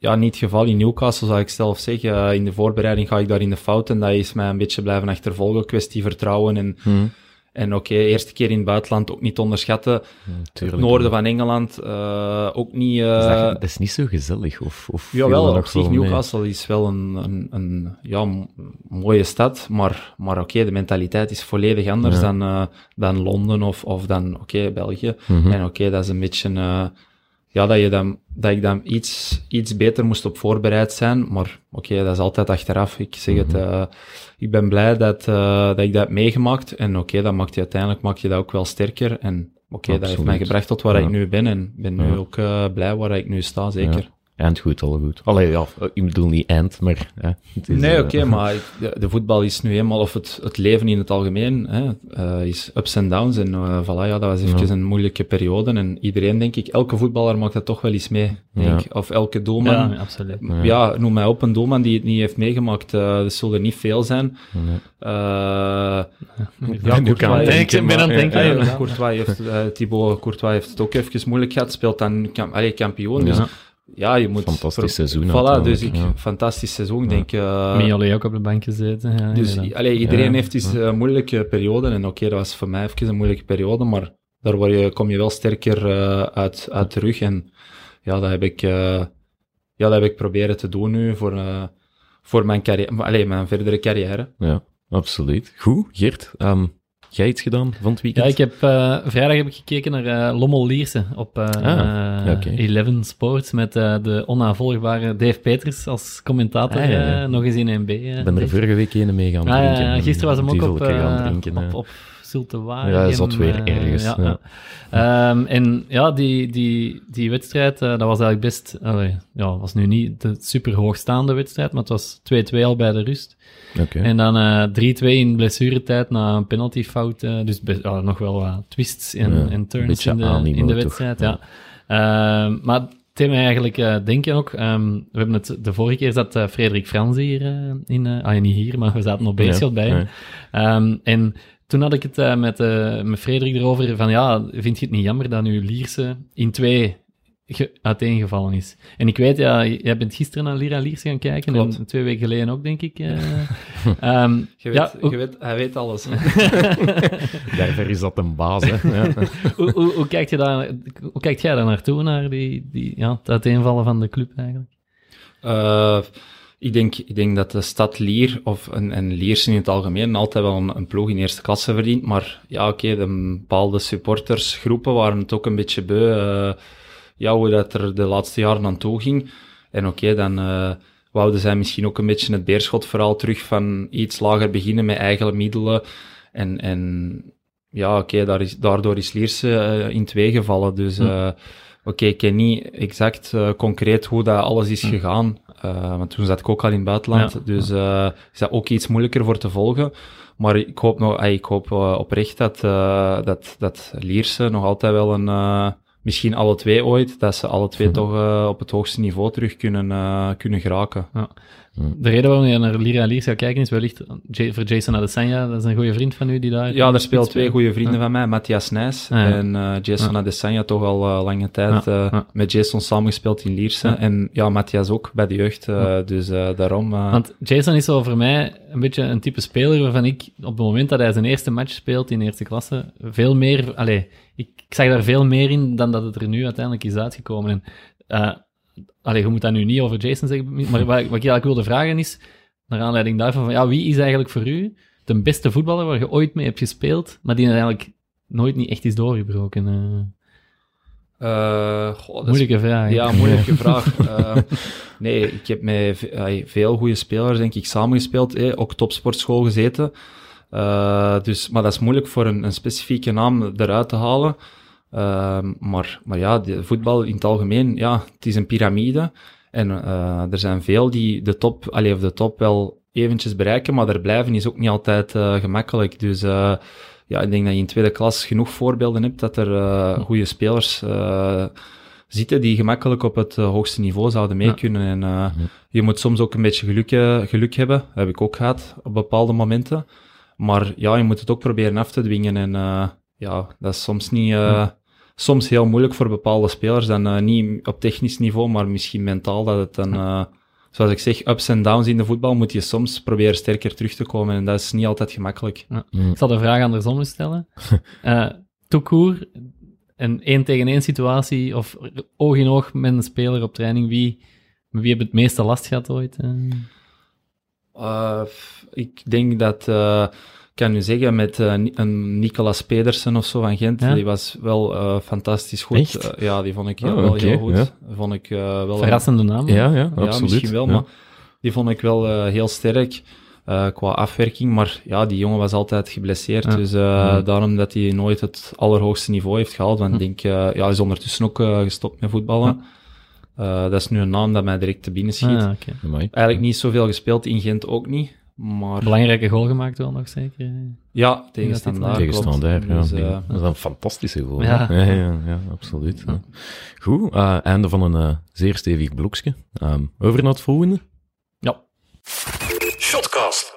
Speaker 3: ja, niet het geval in Newcastle, zou ik zelf zeggen. in de voorbereiding ga ik daar in de fout en dat is mij een beetje blijven achtervolgen. Kwestie vertrouwen en, hmm. en oké, okay, eerste keer in het buitenland ook niet onderschatten. het noorden van Engeland uh, ook niet... Uh,
Speaker 1: is dat, dat, is niet zo gezellig? Of, of
Speaker 3: jawel, op zich, Newcastle is wel een, een, een ja, mooie stad, maar, maar oké, okay, de mentaliteit is volledig anders dan, uh, dan Londen of, of dan, oké, België. Mhm. En oké, dat is een beetje ja, dat, je dan, dat ik dan iets, iets beter moest op voorbereid zijn. Maar oké, dat is altijd achteraf. Ik zeg het, uh, ik ben blij dat, uh, dat ik dat heb meegemaakt. En oké, dan maakt je uiteindelijk maak je dat ook wel sterker. En oké, dat heeft mij gebracht tot waar ik nu ben. En ben nu ook uh, blij waar ik nu sta, zeker.
Speaker 1: Eind goed, al goed. Allee, ja, ik bedoel niet eind, maar... Hè,
Speaker 3: het is, nee, oké, [LAUGHS] maar de, voetbal is nu eenmaal, of het, het leven in het algemeen, hè, uh, is ups en downs. En uh, voilà, ja, dat was even een moeilijke periode. En iedereen, denk ik, elke voetballer maakt dat toch wel eens mee. Denk, ja. Of elke doelman.
Speaker 2: Ja, absoluut.
Speaker 3: Ja. noem mij op een doelman die het niet heeft meegemaakt. Uh, er zullen niet veel zijn. Nee. ja,
Speaker 2: Courtois, denken, ben aan het denken.
Speaker 3: Courtois heeft, Thibaut Courtois heeft het ook even moeilijk gehad. Speelt dan allee, kampioen. Dus ja, je moet...
Speaker 1: Fantastisch seizoen.
Speaker 3: Voilà, dus ik, fantastisch seizoen, denk ik.
Speaker 2: Uh, Mee ook op de bank gezeten. Ja,
Speaker 3: dus allee, iedereen heeft dus uh, moeilijke perioden. En oké, dat was voor mij even een moeilijke periode, maar daar word je, kom je wel sterker uh, uit, uit terug. En ja, dat heb ik, uh, ja, dat heb ik proberen te doen nu voor, uh, voor mijn, carrière, allee, mijn verdere carrière.
Speaker 1: Ja, absoluut. Goed, Geert. Um, jij iets gedaan van het weekend?
Speaker 2: Ja, ik heb, uh, vrijdag heb ik gekeken naar uh, Lommel Lierse op uh, ah, okay. Eleven Sports met de onnavolgbare Dave Peters als commentator, ah, ja, ja. nog eens in NB.
Speaker 1: Ik ben er vorige week een mee gaan ah,
Speaker 2: gisteren was hem ook op, op, op Zultewaar.
Speaker 1: Ja, zat weer ergens. Ja,
Speaker 2: ja. Um, en ja, die, die, die wedstrijd, dat was eigenlijk best, allee, ja, was nu niet de super hoogstaande wedstrijd, maar het was 2-2 al bij de rust. En dan uh, eh, 3-2 in blessuretijd na een penaltyfout. Uh, dus uh, nog wel wat twists en, en turns in de, in de wedstrijd. Ja. Ehm, maar mij eigenlijk uh, denken ook. Um, we hebben het de vorige keer zat Frederik Frans hier in. ah, niet hier, maar we zaten op Beerschot bij hem. Um, en toen had ik het met, met Frederik erover van ja, vind je het niet jammer dat nu Lierse in twee uiteengevallen is. En ik weet, ja, jij bent gisteren naar Lira Liers gaan kijken en twee weken geleden ook, denk ik. Uh,
Speaker 3: um, [LAUGHS] je, weet, ja, je weet, hij weet alles. [LAUGHS]
Speaker 1: Daarvoor is dat een baas. Hè.
Speaker 2: Ja. [LAUGHS] hoe, hoe, hoe, kijk je daar, hoe kijkt jij daar naartoe, naar die, die, ja, het uiteenvallen van de club eigenlijk?
Speaker 3: Ik denk, ik denk dat de stad Lier, of een, en Liersen in het algemeen, altijd wel een, een ploeg in eerste klasse verdient. Maar ja, oké, de bepaalde supportersgroepen waren het ook een beetje beu. eh, ja, hoe dat er de laatste jaren aan toe ging. En oké, dan eh wouden zij misschien ook een beetje het beerschotverhaal terug van iets lager beginnen met eigen middelen. En, en ja, oké, daar is, daardoor is Lierse eh, in twee gevallen. Dus eh, oké, ik ken niet exact eh, concreet hoe dat alles is gegaan. Eh, want toen zat ik ook al in het buitenland.
Speaker 2: Ja.
Speaker 3: Dus eh, is dat ook iets moeilijker voor te volgen. Maar ik hoop, nog, ik hoop oprecht dat, dat, dat Lierse nog altijd wel een... misschien alle twee ooit, dat ze alle twee toch eh, op het hoogste niveau terug kunnen, kunnen geraken.
Speaker 2: De reden waarom je naar Lira Lier zou kijken is wellicht voor Jason Adesanya, dat is een goede vriend van u die daar...
Speaker 3: Ja, er spelen twee goede vrienden van mij, Matthias Nijs
Speaker 2: Ah, ja.
Speaker 3: en eh, Jason
Speaker 2: Ja.
Speaker 3: Adesanya, toch al eh, lange tijd eh, met Jason samengespeeld in Lierse. En ja, Matthias ook bij de jeugd, dus daarom...
Speaker 2: Want Jason is zo voor mij een beetje een type speler waarvan ik op het moment dat hij zijn eerste match speelt in eerste klasse, veel meer, allee, ik, ik zag daar veel meer in dan dat het er nu uiteindelijk is uitgekomen. En, allee, je moet dat nu niet over Jason zeggen, maar wat, wat ik eigenlijk wilde vragen is, naar aanleiding daarvan, van, ja, wie is eigenlijk voor u de beste voetballer waar je ooit mee hebt gespeeld, maar die eigenlijk nooit niet echt is doorgebroken? Eh,
Speaker 3: eh, goh, dat is-
Speaker 2: moeilijke vraag.
Speaker 3: Ja, moeilijke [LAUGHS] vraag. Eh, nee, ik heb met veel goede spelers, denk ik, samengespeeld. Eh, ook topsportschool gezeten. Dus, maar dat is moeilijk voor een, een specifieke naam eruit te halen. Ehm, maar, maar ja, de voetbal in het algemeen, ja, het is een piramide. En eh, er zijn veel die de top, allee, of de top wel eventjes bereiken, maar er blijven is ook niet altijd eh, gemakkelijk. Dus eh, ja, ik denk dat je in tweede klas genoeg voorbeelden hebt dat er eh, goede spelers zitten die gemakkelijk op het hoogste niveau zouden mee kunnen. En je moet soms ook een beetje geluk, geluk hebben. Dat heb ik ook gehad op bepaalde momenten. Maar ja, je moet het ook proberen af te dwingen. En ja, dat is soms niet... Soms heel moeilijk voor bepaalde spelers. Dan eh, niet op technisch niveau, maar misschien mentaal. Dat het dan, eh, zoals ik zeg, ups en downs in de voetbal moet je soms proberen sterker terug te komen. En dat is niet altijd gemakkelijk.
Speaker 2: Ik zal de vraag andersom eens stellen. [LAUGHS] Eh Toekoer, een één tegen één situatie of oog in oog met een speler op training, wie, wie heb je het meeste last gehad ooit?
Speaker 3: ik denk dat, eh, kan nu zeggen, met eh, Ni- een Nicolas Pedersen of zo van Gent,
Speaker 2: Ja?
Speaker 3: die was wel eh, fantastisch goed.
Speaker 1: Echt?
Speaker 3: Eh, ja, die vond ik
Speaker 1: Oh,
Speaker 3: wel heel goed.
Speaker 1: ja.
Speaker 3: Vond ik eh, wel...
Speaker 2: Verrassende naam.
Speaker 1: Ja, ja,
Speaker 3: Ja,
Speaker 1: absoluut.
Speaker 3: misschien wel,
Speaker 1: Ja.
Speaker 3: maar die vond ik wel eh, heel sterk eh, qua afwerking. Maar ja, die jongen was altijd geblesseerd.
Speaker 2: Ja.
Speaker 3: Dus eh, daarom dat hij nooit het allerhoogste niveau heeft gehaald. Want ik denk, eh, ja, hij is ondertussen ook eh, gestopt met voetballen. Eh, dat is nu een naam dat mij direct te binnen schiet.
Speaker 2: Ah.
Speaker 3: Eigenlijk niet zoveel gespeeld in Gent ook niet. Maar
Speaker 2: Belangrijke goal gemaakt wel nog zeker.
Speaker 3: ja, tegen standaard.
Speaker 1: Ja.
Speaker 3: Dus, eh,
Speaker 1: dat is een fantastische goal.
Speaker 2: Ja.
Speaker 1: Ja, ja, ja, ja, absoluut. ja. Goed, eh, einde van een eh, zeer stevig blokje. Ehm, over naar het volgende.
Speaker 2: Ja.
Speaker 4: Shotcast.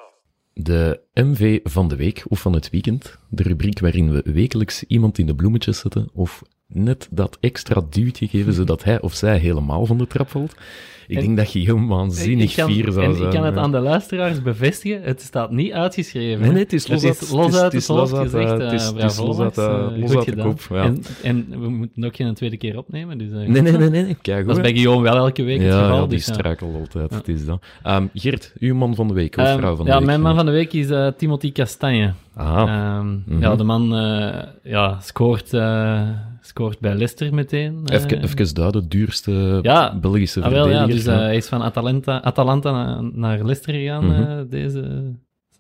Speaker 1: De MV van de week of van het weekend. De rubriek waarin we wekelijks iemand in de bloemetjes zetten of net dat extra duwtje geven zodat hij of zij helemaal van de trap valt. Ik
Speaker 2: En-
Speaker 1: denk dat je heel waanzinnig
Speaker 2: ik kan,
Speaker 1: fier zou
Speaker 2: en
Speaker 1: zijn.
Speaker 2: ik kan het
Speaker 1: ja.
Speaker 2: aan de luisteraars bevestigen, het staat niet uitgeschreven.
Speaker 1: Nee, het is los uit-
Speaker 2: is los
Speaker 1: het is-
Speaker 2: uit
Speaker 1: het is
Speaker 2: het hoofd
Speaker 1: los uit,
Speaker 2: gezegd.
Speaker 1: eh, het is-
Speaker 2: eh,
Speaker 1: het is los uit, eh, de kop, ja.
Speaker 2: En, en we moeten ook geen tweede keer opnemen, dus... eh,
Speaker 1: Nee, nee, nee, nee. Kijk
Speaker 2: Dat is bij Guillaume wel elke week het
Speaker 1: ja,
Speaker 2: geval.
Speaker 1: ja, die
Speaker 2: dus, ja.
Speaker 1: struikelt altijd. Het is dat. Ehm, Geert, uw man van de week of
Speaker 2: Ehm,
Speaker 1: vrouw van de
Speaker 2: ja,
Speaker 1: week?
Speaker 2: mijn man van de week is eh, Timothy Castagne.
Speaker 1: Aha.
Speaker 2: Ehm,
Speaker 1: Mhm.
Speaker 2: Ja, de man eh, ja, scoort, scoort bij Leicester meteen. eh.
Speaker 1: Even, even daar, de duurste
Speaker 2: Ja.
Speaker 1: Belgische
Speaker 2: Ah, wel, ja,
Speaker 1: verdediger.
Speaker 2: dus eh, hij is van Atalanta, Atalanta naar, naar Leicester gegaan
Speaker 1: Mhm.
Speaker 2: eh, deze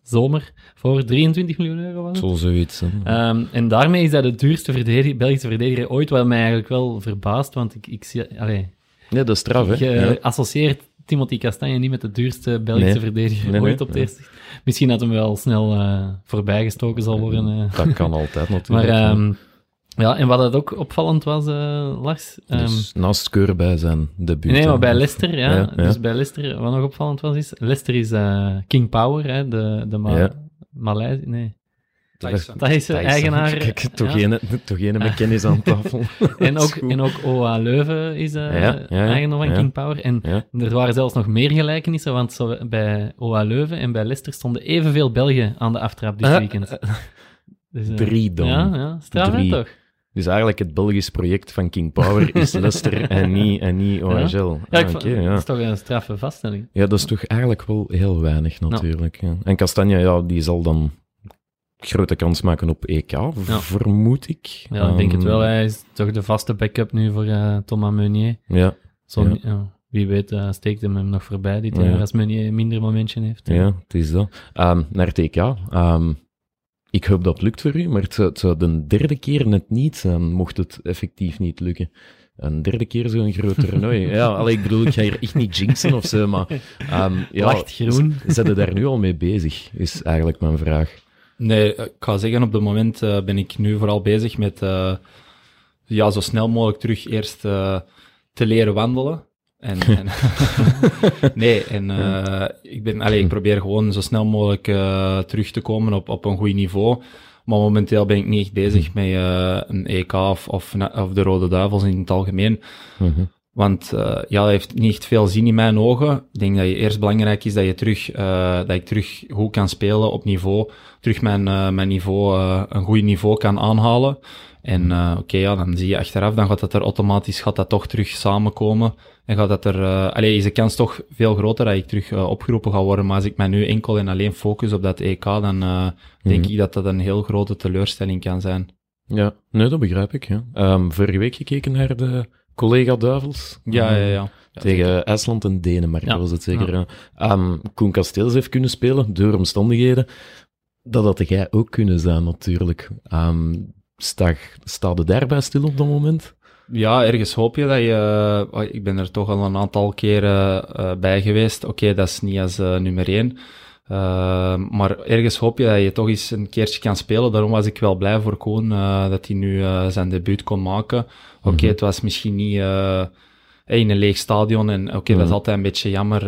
Speaker 2: zomer voor 23 miljoen euro. Was het?
Speaker 1: Zo zoiets.
Speaker 2: Ehm, en daarmee is hij de duurste verdedig- Belgische verdediger ooit, wat mij eigenlijk wel verbaast, want ik, ik zie... Allee,
Speaker 1: ja, dat is straf, hè?
Speaker 2: je
Speaker 1: Ja.
Speaker 2: associeert Timothy Castagne niet met de duurste Belgische
Speaker 1: Nee.
Speaker 2: verdediger
Speaker 1: Nee, nee,
Speaker 2: ooit op het
Speaker 1: ja.
Speaker 2: eerste. Misschien dat hem wel snel eh, voorbijgestoken zal worden.
Speaker 1: Dat kan altijd [LAUGHS]
Speaker 2: Maar
Speaker 1: natuurlijk. hè.
Speaker 2: ehm, ja, en wat het ook opvallend was, eh, Lars... ehm,
Speaker 1: dus naast Keur bij zijn debuut.
Speaker 2: nee, maar bij Leicester, ja,
Speaker 1: Ja, ja.
Speaker 2: Dus bij Leicester, wat nog opvallend was, is... Leicester is eh, King Power, hè, de, de Ma
Speaker 1: Ja.
Speaker 2: Maleis... Nee, dat eigenaar...
Speaker 1: Kijk, toch,
Speaker 2: ja.
Speaker 1: een, toch een met kennis aan tafel.
Speaker 2: En
Speaker 1: Dat
Speaker 2: ook, en ook [LAUGHS] OA Leuven is eh
Speaker 1: Ja, ja, ja,
Speaker 2: eigendom van
Speaker 1: ja.
Speaker 2: King Power. En
Speaker 1: Ja.
Speaker 2: er waren zelfs nog meer gelijkenissen, want zo bij OA Leuven en bij Leicester stonden evenveel Belgen aan de aftrap dit weekend. Dus, eh,
Speaker 1: Drie dan.
Speaker 2: Ja, ja straf toch?
Speaker 1: Dus eigenlijk het Belgisch project van King Power is [LAUGHS] Leicester en niet, en niet OHL.
Speaker 2: Ja,
Speaker 1: Ah, ja.
Speaker 2: dat is toch een straffe vaststelling.
Speaker 1: Ja, dat is toch eigenlijk wel heel weinig natuurlijk. Ja. En Castagna, ja, die zal dan grote kans maken op EK,
Speaker 2: Ja.
Speaker 1: vermoed ik.
Speaker 2: Ja, ik denk het
Speaker 1: Ehm,
Speaker 2: wel. Hij is toch de vaste backup nu voor eh, Thomas Meunier.
Speaker 1: Ja,
Speaker 2: Zo,
Speaker 1: Ja.
Speaker 2: wie weet eh, steekt hem hem nog voorbij dit
Speaker 1: Ja.
Speaker 2: jaar als Meunier een minder momentje heeft.
Speaker 1: ja, het is dat. Ehm, naar het EK. ehm, ik hoop dat het lukt voor u, maar het zou, het zou de derde keer net niet zijn, mocht het effectief niet lukken. Een derde keer zo'n groot toernooi. [LAUGHS] ja, allee, ik bedoel, ik ga hier echt niet jinxen of zo, maar... ehm ja,
Speaker 2: Lacht groen.
Speaker 1: Zijn daar nu al mee bezig, is eigenlijk mijn vraag.
Speaker 3: Nee, ik ga zeggen, op het moment eh, ben ik nu vooral bezig met eh, ja, zo snel mogelijk terug eerst eh, te leren wandelen. En, [LAUGHS] en [LAUGHS] nee, en eh, ik, ben, allee, ik probeer gewoon zo snel mogelijk eh, terug te komen op, op een goed niveau. Maar momenteel ben ik niet echt bezig met eh, een EK of, of, of de Rode Duivels in het algemeen.
Speaker 1: Mhm.
Speaker 3: Want eh, ja, dat heeft niet echt veel zin in mijn ogen. Ik denk dat je eerst belangrijk is dat, je terug, eh, dat ik terug goed kan spelen op niveau. Terug mijn, eh, mijn niveau, een goed niveau kan aanhalen. En eh, oké, ja, dan zie je achteraf, dan gaat dat er automatisch gaat dat toch terug samenkomen. En gaat dat er, eh allee, is de kans toch veel groter dat ik terug eh, opgeroepen ga worden. Maar als ik mij nu enkel en alleen focus op dat EK, dan denk
Speaker 1: Mhm.
Speaker 3: ik dat dat een heel grote teleurstelling kan zijn.
Speaker 1: Ja, nee, dat begrijp ik. Ja. Ehm, vorige week gekeken naar de collega Duivels.
Speaker 3: Ja, ja,
Speaker 1: Ehm,
Speaker 3: ja. Ja,
Speaker 1: Tegen IJsland en Denemarken
Speaker 2: Ja.
Speaker 1: was het zeker. ja. Ehm, Koen Kasteels heeft kunnen spelen door omstandigheden. Dat had jij ook kunnen zijn, natuurlijk. Ehm sta, sta je daarbij stil op dat moment?
Speaker 3: Ja, ergens hoop je dat je... oh, Ik ben er toch al een aantal keren eh, bij geweest. Oké, dat is niet als eh, nummer één. Eh, maar ergens hoop je dat je toch eens een keertje kan spelen. Daarom was ik wel blij voor Koen dat hij nu zijn debuut kon maken. Oké,
Speaker 1: Mhm.
Speaker 3: het was misschien niet in een leeg stadion. En oké, dat is
Speaker 1: Mhm.
Speaker 3: altijd een beetje jammer.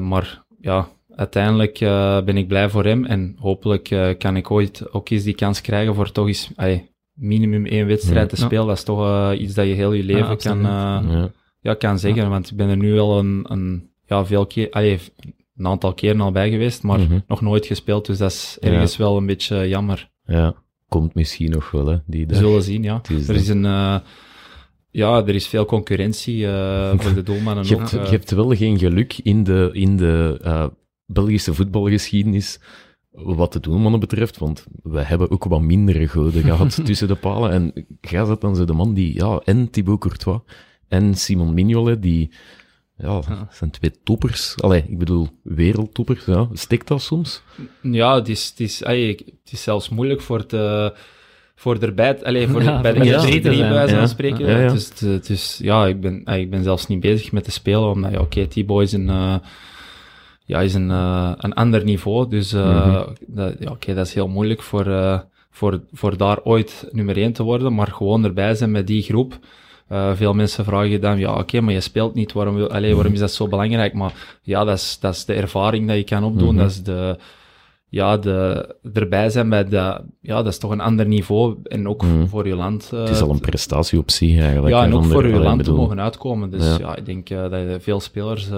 Speaker 3: maar ja, uiteindelijk eh, ben ik blij voor hem. En hopelijk eh, kan ik ooit ook eens die kans krijgen voor toch eens... ey, minimum één wedstrijd te
Speaker 2: Ja.
Speaker 3: spelen, dat is toch eh, iets dat je heel je leven kan, eh,
Speaker 1: Ja.
Speaker 3: ja, kan zeggen. Want ik ben er nu al een, een, ja, veel keer, allee, een aantal keren al bij geweest, maar
Speaker 1: Mhm.
Speaker 3: nog nooit gespeeld. Dus dat is ergens wel een beetje jammer.
Speaker 1: ja, komt misschien nog wel, hè, die
Speaker 3: We
Speaker 1: dag.
Speaker 3: zullen zien, ja.
Speaker 1: Is
Speaker 3: Er is een... eh, ja, er is veel concurrentie eh, voor de doelmannen
Speaker 1: Je
Speaker 3: ook.
Speaker 1: hebt, je hebt wel geen geluk in de, in de eh, Belgische voetbalgeschiedenis wat de doelmannen betreft, want we hebben ook wat mindere goden gehad [LAUGHS] tussen de palen. En jij zet dan zo de man die, ja, en Thibaut Courtois en Simon Mignolet, die, ja,
Speaker 2: Ja.
Speaker 1: zijn twee toppers. Allee, ik bedoel, wereldtoppers, ja. Stikt dat soms?
Speaker 3: Ja, het is, het, is, ey, het is zelfs moeilijk voor te... Voor erbij, te- allee, voor [LAUGHS]
Speaker 2: Ja,
Speaker 3: bij de drie
Speaker 2: zijn.
Speaker 3: bij wijze van
Speaker 1: Ja.
Speaker 3: spreken.
Speaker 1: Ja, ja.
Speaker 3: Dus, het- het is, ja, ik ben, ik ben zelfs niet bezig met te spelen, omdat, ja, oké, T-Boy is een, eh, ja, is een, eh, een ander niveau. Dus, eh,
Speaker 1: Mhm.
Speaker 3: dat, ja, oké, dat is heel moeilijk voor, eh, voor, voor daar ooit nummer één te worden, maar gewoon erbij zijn met die groep. Veel mensen vragen je dan, ja, oké, maar je speelt niet, waarom, wil, allee, waarom is dat zo belangrijk? Maar ja, dat is, dat is de ervaring dat je kan opdoen,
Speaker 1: Mhm.
Speaker 3: dat is de, ja, de, erbij zijn bij de, ja, dat is toch een ander niveau en ook
Speaker 1: Mhm.
Speaker 3: voor je land.
Speaker 1: Het is al een prestatie op zich eigenlijk.
Speaker 3: ja, en ook voor je land
Speaker 1: bedoel,
Speaker 3: te mogen uitkomen. Dus
Speaker 1: Ja.
Speaker 3: ja, ik denk dat je veel spelers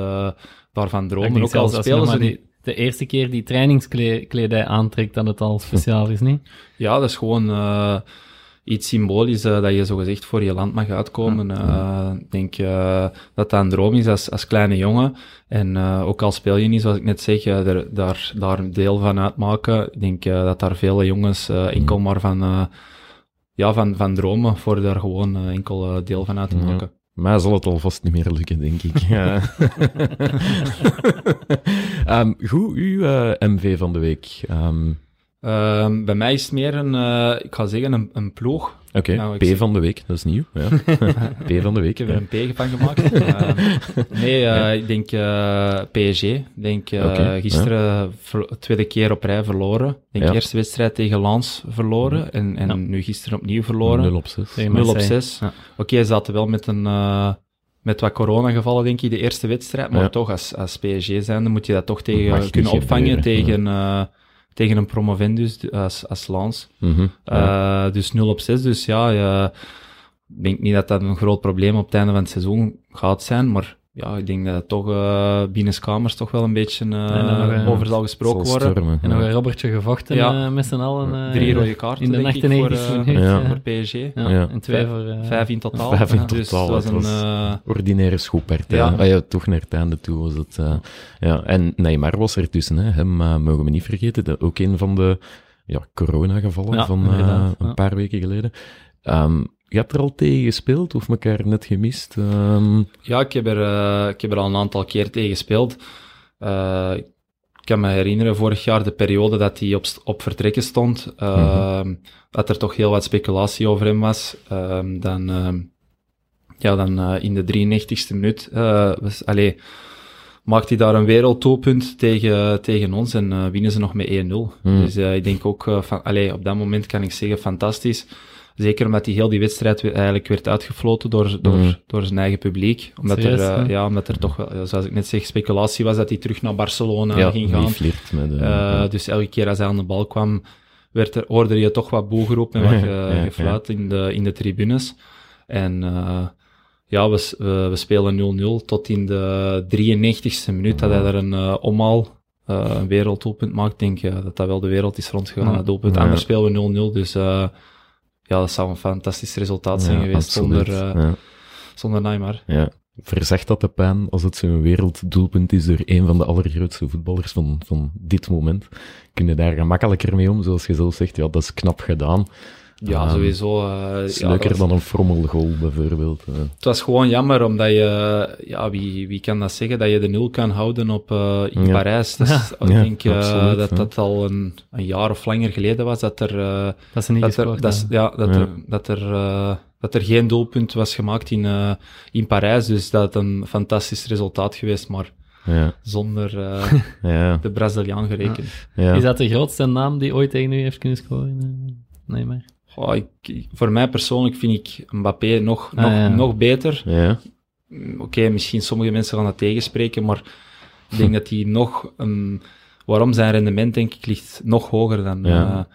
Speaker 3: daarvan dromen. Ook al
Speaker 2: zelfs als je
Speaker 3: spelen ze
Speaker 2: die- de eerste keer die trainingskledij aantrekt, dat het al speciaal is, niet?
Speaker 3: Ja, dat is gewoon eh, iets symbolisch eh, dat je zogezegd voor je land mag uitkomen. Eh, Ik denk dat dat een droom is als, als kleine jongen. En ook al speel je niet, zoals ik net zeg, daar, daar een deel van uitmaken. Ik denk dat daar vele jongens enkel maar van, ja, van, van dromen voor daar gewoon enkel deel van uit te maken.
Speaker 1: Mij zal het alvast niet meer lukken, denk ik. [LAUGHS] [LAUGHS] Ehm, goed, uw eh, MV van de week. Ehm,
Speaker 3: Ehm, bij mij is het meer een, eh, ik ga zeggen, een, een ploeg.
Speaker 1: Oké,
Speaker 3: Nou, ik
Speaker 1: P
Speaker 3: zeg-
Speaker 1: van de week, dat is nieuw. Ja. [LAUGHS] P van de week.
Speaker 3: Ik heb
Speaker 1: ja.
Speaker 3: er een P van gemaakt. Ehm, nee, eh, ik denk eh, PSG. Ik denk eh, gisteren tweede keer op rij verloren. Ik denk
Speaker 1: Ja.
Speaker 3: eerste wedstrijd tegen Lens verloren. En, en
Speaker 2: Ja.
Speaker 3: nu gisteren opnieuw verloren.
Speaker 1: 0 op 6.
Speaker 2: Tegen
Speaker 3: 0 op
Speaker 2: Marseille.
Speaker 3: 6.
Speaker 2: Ja.
Speaker 3: Oké, ze zaten wel met een... eh, met wat coronagevallen, denk ik, de eerste wedstrijd. Maar
Speaker 1: Ja.
Speaker 3: toch, als, als PSG zijnde, moet je dat toch tegen kunnen opvangen tegen, eh, tegen een promovendus als, als Lens.
Speaker 1: Mhm, ja.
Speaker 3: Eh, dus 0 op 6. Dus ja, ik denk niet dat dat een groot probleem op het einde van het seizoen gaat zijn. Maar ja, ik denk dat het toch uh, binnenskamers toch wel een beetje uh,
Speaker 2: dan nog,
Speaker 3: over zal gesproken
Speaker 1: Zal
Speaker 3: worden.
Speaker 1: stormen,
Speaker 2: En nog een Robertje gevochten
Speaker 3: Ja.
Speaker 2: eh, met z'n allen. eh,
Speaker 3: Drie rode kaarten,
Speaker 2: in de
Speaker 3: denk ik, voor,
Speaker 2: 98
Speaker 3: eh,
Speaker 2: minuut.
Speaker 1: Ja.
Speaker 2: ja.
Speaker 3: voor PSG.
Speaker 2: Ja,
Speaker 1: Ja.
Speaker 2: En twee
Speaker 3: Vijf-
Speaker 2: voor... eh,
Speaker 3: Vijf in totaal.
Speaker 1: Vijf in
Speaker 3: Dus
Speaker 1: totaal,
Speaker 3: het was
Speaker 1: het
Speaker 3: een...
Speaker 1: was-
Speaker 3: eh,
Speaker 1: Ordinaire schoolpartij.
Speaker 3: Ja.
Speaker 1: Ah ja, toch naar het einde toe was het. eh, ja. En Neymar was er tussen. Hè. Hem eh, mogen we niet vergeten. Dat ook een van de ja, corona-gevallen
Speaker 2: Ja,
Speaker 1: van eh, een
Speaker 2: ja.
Speaker 1: paar weken geleden. Ehm, je hebt er al tegen gespeeld of elkaar net gemist? Ehm,
Speaker 3: Ja, ik heb, er, eh, ik heb er al een aantal keer tegen gespeeld. Eh, ik kan me herinneren, vorig jaar, de periode dat hij op, op vertrekken stond, eh, dat er toch heel wat speculatie over hem was. Eh, dan, ja, dan eh, in de 93ste minuut was, allee, maakt hij daar een wereldtoelpunt tegen, tegen ons en winnen ze nog met 1-0.
Speaker 1: Hmm.
Speaker 3: Dus ik denk ook, van, allee, op dat moment kan ik zeggen, fantastisch. Zeker omdat hij heel die wedstrijd we- eigenlijk werd uitgefloten door, door,
Speaker 1: Mhm.
Speaker 3: door zijn eigen publiek. Omdat,
Speaker 2: Serieus,
Speaker 3: er, eh, ja, omdat er toch, zoals ik net zeg, speculatie was dat hij terug naar Barcelona
Speaker 1: ja,
Speaker 3: ging gaan.
Speaker 1: flirt met... eh,
Speaker 3: Eh, dus elke keer als hij aan de bal kwam, werd er, hoorde je toch wat boegeroep en [LAUGHS] wat
Speaker 1: Ja,
Speaker 3: ge-
Speaker 1: ja, ja.
Speaker 3: gefluit in de, in de tribunes. En eh, ja, we, we, we spelen 0-0 tot in de 93ste minuut dat hij er een eh, omhaal, eh, een werelddoelpunt maakt. Ik denk eh, dat dat wel de wereld is rondgegaan,
Speaker 2: Ja.
Speaker 3: dat doelpunt.
Speaker 1: Ja.
Speaker 3: Anders spelen we 0-0, dus eh, ja, dat zou een fantastisch resultaat zijn
Speaker 1: ja,
Speaker 3: geweest
Speaker 1: absoluut.
Speaker 3: zonder,
Speaker 1: ja.
Speaker 3: zonder Neymar.
Speaker 1: Ja. Verzegt dat de pijn als het zo'n werelddoelpunt is door een van de allergrootste voetballers van, van dit moment? Kun je daar gemakkelijker mee om, zoals je zelf zegt? Ja, dat is knap gedaan.
Speaker 3: Ja,
Speaker 1: Ehm,
Speaker 3: sowieso. eh,
Speaker 1: Het is
Speaker 3: ja,
Speaker 1: leuker
Speaker 3: was-
Speaker 1: dan een frommelgoal, bijvoorbeeld. eh.
Speaker 3: Het was gewoon jammer, omdat je, ja, wie, wie kan dat zeggen, dat je de nul kan houden op, eh, in
Speaker 1: Ja.
Speaker 3: Parijs. Dus, ik
Speaker 1: Ja,
Speaker 3: denk eh,
Speaker 1: absoluut,
Speaker 3: dat
Speaker 1: ja.
Speaker 3: dat al een, een jaar of langer geleden was, dat er, eh,
Speaker 2: Dat ze niet
Speaker 3: dat er, dat, is- ja, dat
Speaker 1: Ja.
Speaker 3: er, dat er, eh, dat er geen doelpunt was gemaakt in, eh, in Parijs. Dus dat het een fantastisch resultaat geweest, maar
Speaker 1: Ja,
Speaker 3: zonder eh, [LAUGHS]
Speaker 1: ja,
Speaker 3: de Braziliaan gerekend.
Speaker 1: ja.
Speaker 2: Is dat de grootste naam die ooit tegen u heeft kunnen scoren? Eh, Nee, maar...
Speaker 3: Goh, ik, ik- voor mij persoonlijk vind ik Mbappé nog,
Speaker 2: Ah,
Speaker 3: nog,
Speaker 2: ja.
Speaker 3: nog beter.
Speaker 1: ja.
Speaker 3: Mm, Oké, misschien sommige mensen gaan dat tegenspreken, maar ik denk [LAUGHS] dat hij nog... een waarom zijn rendement, denk ik, ligt nog hoger dan
Speaker 1: Ja.
Speaker 3: eh,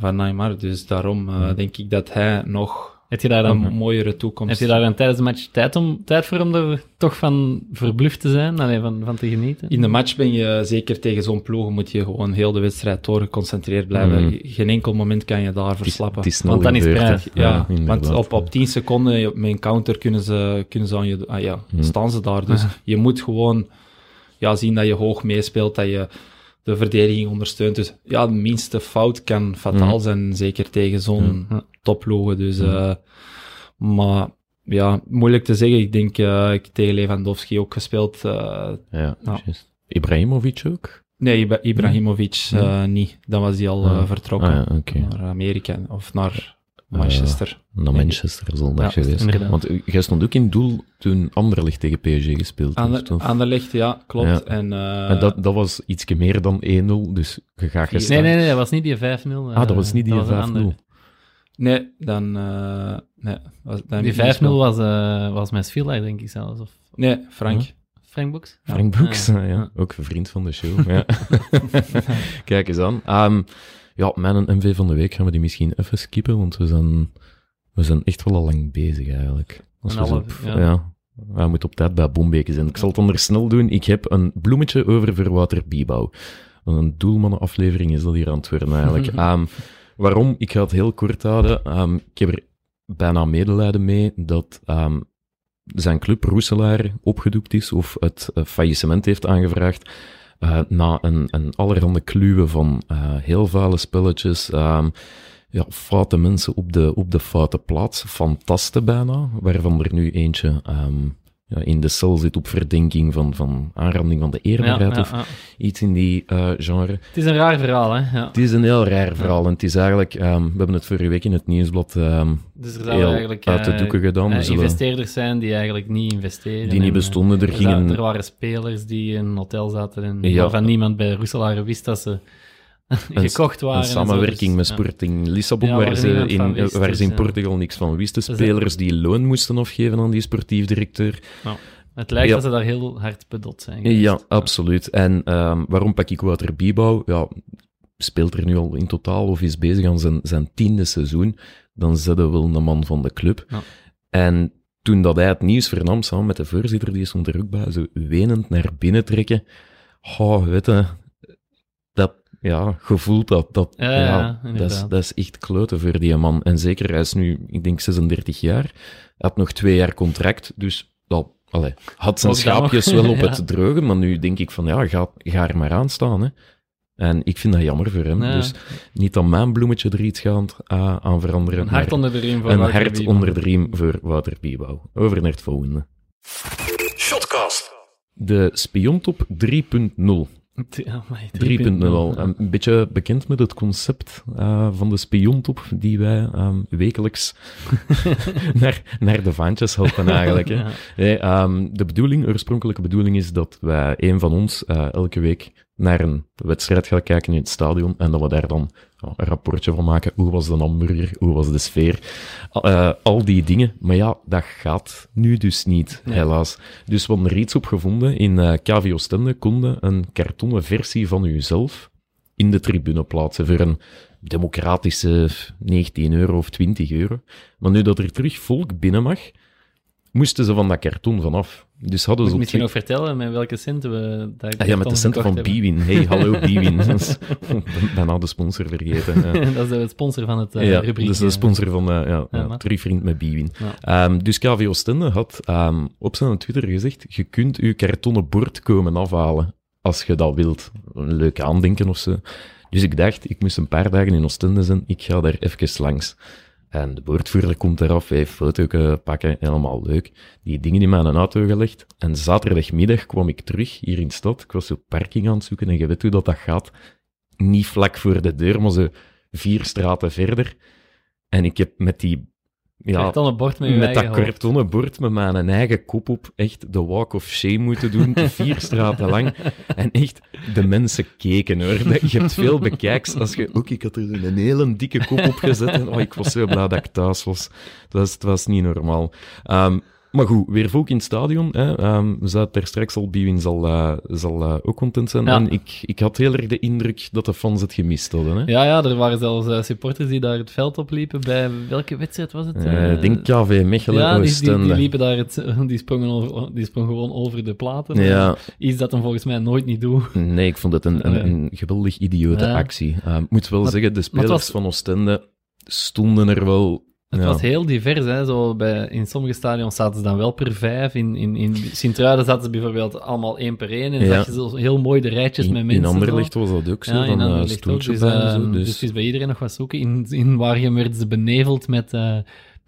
Speaker 3: van Neymar. Dus daarom eh, denk ik dat hij nog
Speaker 2: Heb je daar
Speaker 3: een
Speaker 2: dan,
Speaker 3: mooiere toekomst...
Speaker 2: heb je daar dan tijdens de match tijd, om, tijd voor om er toch van verbluft te zijn? Allee, van, van te genieten?
Speaker 3: In de match ben je, zeker tegen zo'n ploeg, moet je gewoon heel de wedstrijd door geconcentreerd blijven.
Speaker 1: Mm.
Speaker 3: Geen enkel moment kan je daar
Speaker 1: Het is,
Speaker 3: verslappen.
Speaker 1: het is
Speaker 2: Want dan is prijs.
Speaker 1: hè.
Speaker 3: Ja, want op, op 10 seconden met een counter kunnen ze, kunnen ze aan je, ah ja,
Speaker 1: Hmm.
Speaker 3: staan ze daar. Dus je moet gewoon ja, zien dat je hoog meespeelt, dat je de verdediging ondersteunt. Dus ja, de minste fout kan fataal
Speaker 1: Hmm.
Speaker 3: zijn, zeker tegen zo'n
Speaker 2: Ja.
Speaker 3: Topploegen. Dus,
Speaker 1: Hmm.
Speaker 3: eh, maar ja, moeilijk te zeggen. Ik denk, eh, ik heb tegen Lewandowski ook gespeeld. eh,
Speaker 1: Ja, juist. Ibrahimovic ook?
Speaker 3: nee, Ibra- Ibrahimovic eh, niet. Dan was hij al
Speaker 1: Ah.
Speaker 3: vertrokken
Speaker 1: Ah, ja,
Speaker 3: naar Amerika of naar Manchester.
Speaker 1: Naar Manchester zal dat
Speaker 3: Ja,
Speaker 1: geweest.
Speaker 2: inderdaad.
Speaker 1: Want jij stond ook in doel toen Anderlecht tegen PSG gespeeld heeft,
Speaker 3: de,
Speaker 1: of?
Speaker 3: aan de licht, ja, klopt.
Speaker 1: Ja.
Speaker 3: En, eh,
Speaker 1: En dat, dat was iets meer dan 1-0, dus je gaat gestaan.
Speaker 2: Nee, nee, nee, dat was niet die 5-0.
Speaker 1: Ah, dat was niet die
Speaker 2: een
Speaker 1: 5-0.
Speaker 3: Nee, dan... eh, nee, was, dan
Speaker 2: Die 5-0 was, eh was met Svilla, denk ik zelfs. Of
Speaker 3: Nee, Frank.
Speaker 1: Huh?
Speaker 2: Frank Boeks?
Speaker 1: Frank
Speaker 2: Ja.
Speaker 1: Broeks, ja.
Speaker 2: Ja.
Speaker 1: ook een vriend van de show. Ja. [LAUGHS] Kijk eens aan. Ehm, ja, mijn MV van de week gaan we die misschien even skippen, want we zijn, we zijn echt wel al lang bezig eigenlijk. Als
Speaker 2: Een
Speaker 1: we
Speaker 2: half, ja.
Speaker 1: ja. we moeten op tijd bij Bombeke zijn. Ik zal het anders snel doen. Ik heb een bloemetje over Verwater Biebouw. Want Een doelmannenaflevering is dat hier aan het worden eigenlijk. [LAUGHS] Ehm, waarom? Ik ga het heel kort houden. Ehm, ik heb er bijna medelijden mee dat ehm, zijn club Roeselaar opgedoekt is of het eh, faillissement heeft aangevraagd eh, na een, een allerhande kluwe van eh, heel vuile spelletjes, ehm, ja, foute mensen op de, op de foute plaats, fantasten bijna, waarvan er nu eentje ja, in de cel zit op verdenking van, van aanranding van de
Speaker 2: Ja, ja,
Speaker 1: of iets in die eh, genre.
Speaker 2: Het is een raar verhaal, hè? Ja.
Speaker 1: Het is een heel raar verhaal en het is eigenlijk, ehm, we hebben het vorige week in het nieuwsblad ehm,
Speaker 2: Dus er
Speaker 1: heel
Speaker 2: eigenlijk
Speaker 1: uit de
Speaker 2: eh,
Speaker 1: doeken gedaan. zullen-
Speaker 2: investeerders zijn die eigenlijk niet investeren.
Speaker 1: Die niet
Speaker 2: En,
Speaker 1: bestonden. Er
Speaker 2: er,
Speaker 1: gingen-
Speaker 2: er waren spelers die in een hotel zaten en waarvan niemand bij Roeselare wist dat ze [LAUGHS] gekocht waren.
Speaker 1: Een samenwerking met
Speaker 2: dus, ja.
Speaker 1: Sporting Lissabon,
Speaker 2: Ja,
Speaker 1: waar, ze in,
Speaker 2: wist,
Speaker 1: waar ze in. Portugal niks van wisten. Spelers die loon moesten afgeven aan die sportief directeur.
Speaker 2: Het lijkt dat ze daar heel hard bedot zijn. geweest.
Speaker 1: Ja, absoluut. En ehm, waarom pak ik Wouter Biebouw? Ja, speelt er nu al in totaal of is bezig aan zijn, zijn tiende seizoen. Dan zet hij wel een man van de club. En toen dat hij het nieuws vernam, samen met de voorzitter, die stond er ook bij, zo wenend naar binnen trekken. Oh, weet je, ja, gevoeld dat, dat,
Speaker 2: Ja,
Speaker 1: ja,
Speaker 2: ja,
Speaker 1: dat, is, dat is echt kloten voor die man. En zeker, hij is nu, ik denk 36 jaar, hij had nog twee jaar contract, dus dat, allee, had zijn
Speaker 2: Ook
Speaker 1: schaapjes wel op [LAUGHS]
Speaker 2: Ja.
Speaker 1: het droge, maar nu denk ik van, ja, ga, ga er maar aan staan, hè. En ik vind dat jammer voor hem.
Speaker 2: Ja.
Speaker 1: Dus niet aan mijn bloemetje er iets gaat uh, aan veranderen.
Speaker 2: Een hart onder de riem voor
Speaker 1: een
Speaker 2: Wouter
Speaker 1: hart
Speaker 2: Bieman.
Speaker 1: onder de riem voor Wouter Biebouw. Over naar het volgende.
Speaker 4: Shotcast.
Speaker 1: De Spiontop 3.0. [LAUGHS]
Speaker 2: Ja, amai,
Speaker 1: 3.0 al. Een beetje bekend met het concept eh, van de spiontop die wij ehm, wekelijks [LAUGHS] naar, naar de vaantjes helpen eigenlijk. Hè.
Speaker 2: Ja.
Speaker 1: Nee, ehm, de bedoeling, oorspronkelijke bedoeling is dat wij, een van ons, eh, elke week naar een wedstrijd gaan kijken in het stadion en dat we daar dan ja, een rapportje van maken. Hoe was de hamburger? Hoe was de sfeer? Eh, al die dingen. Maar ja, dat gaat nu dus niet,
Speaker 2: Nee.
Speaker 1: helaas. Dus we hadden er iets op gevonden. In eh KV Oostende konden een kartonnen versie van uzelf in de tribune plaatsen voor een democratische 19 euro of 20 euro. Maar nu dat er terug volk binnen mag, moesten ze van dat karton vanaf. Dus hadden
Speaker 2: Moet
Speaker 1: ze
Speaker 2: misschien nog vertellen met welke centen we dat
Speaker 1: Ah ja, met de centen van Biwin. Hey, hallo [LAUGHS] Biwin. [LAUGHS] Bijna de sponsor vergeten. Ja. [LAUGHS]
Speaker 2: dat is de sponsor van het eh
Speaker 1: ja,
Speaker 2: rubriek.
Speaker 1: dat is de sponsor van uh, ja, Terugvriend met Biwin.
Speaker 2: Ja.
Speaker 1: Ehm, dus KV Oostende had ehm, op zijn Twitter gezegd, je kunt je kartonnen bord komen afhalen als je dat wilt. Een leuk aandenken of zo. Dus ik dacht, ik moest een paar dagen in Oostende zijn, ik ga daar even langs. En de boordvoerder komt eraf, hij foto pakken, helemaal leuk. Die dingen in mijn auto gelegd. En zaterdagmiddag kwam ik terug hier in de stad. Ik was zo parking aan het zoeken en je weet hoe dat, dat gaat. Niet vlak voor de deur, maar zo vier straten verder. En ik heb met die... Ja,
Speaker 2: Kartonnen bord met
Speaker 1: met dat
Speaker 2: hoofd.
Speaker 1: kartonnen bord met mijn eigen kop op echt de walk of shame moeten doen, vier straten lang. [LAUGHS] En echt, de mensen keken hoor. Je hebt veel bekijks als je... Ook, ik had er een hele dikke kop op gezet en oh, ik was zo blij dat ik thuis was. Het was, het was niet normaal. Ehm, maar goed, weer volk in het stadion. Hè. Ehm, we zaten daar straks al, Biwin zal, eh, zal eh, ook content zijn.
Speaker 2: Ja.
Speaker 1: En ik, ik had heel erg de indruk dat de fans het gemist hadden. Hè.
Speaker 2: Ja, ja, er waren zelfs eh, supporters die daar het veld op liepen. Bij welke wedstrijd was het?
Speaker 1: Ik denk KV Mechelen,
Speaker 2: ja, die, die, die liepen daar, het, [LAUGHS] die, sprongen over, die sprongen gewoon over de platen.
Speaker 1: Ja,
Speaker 2: Iets dat hem volgens mij nooit niet doet.
Speaker 1: Nee, ik vond het een, een, geweldig idiote actie. Ik moet wel
Speaker 2: Maar-
Speaker 1: zeggen, de spelers
Speaker 2: was-
Speaker 1: van Oostende stonden er wel...
Speaker 2: Het
Speaker 1: ja.
Speaker 2: was heel divers, hè. Zo bij, in sommige stadions zaten ze dan wel per vijf. In, in, in Sint-Truiden zaten ze bijvoorbeeld allemaal één per één. En dan
Speaker 1: Ja.
Speaker 2: zag je zo heel mooi de rijtjes
Speaker 1: in,
Speaker 2: met mensen.
Speaker 1: in. Anderlecht was dat ook zo,
Speaker 2: Ja, ook.
Speaker 1: stoeltjes
Speaker 2: Dus,
Speaker 1: bij
Speaker 2: eh, dus
Speaker 1: Dus,
Speaker 2: bij iedereen nog wat zoeken. In, in Waregem werden ze beneveld met eh,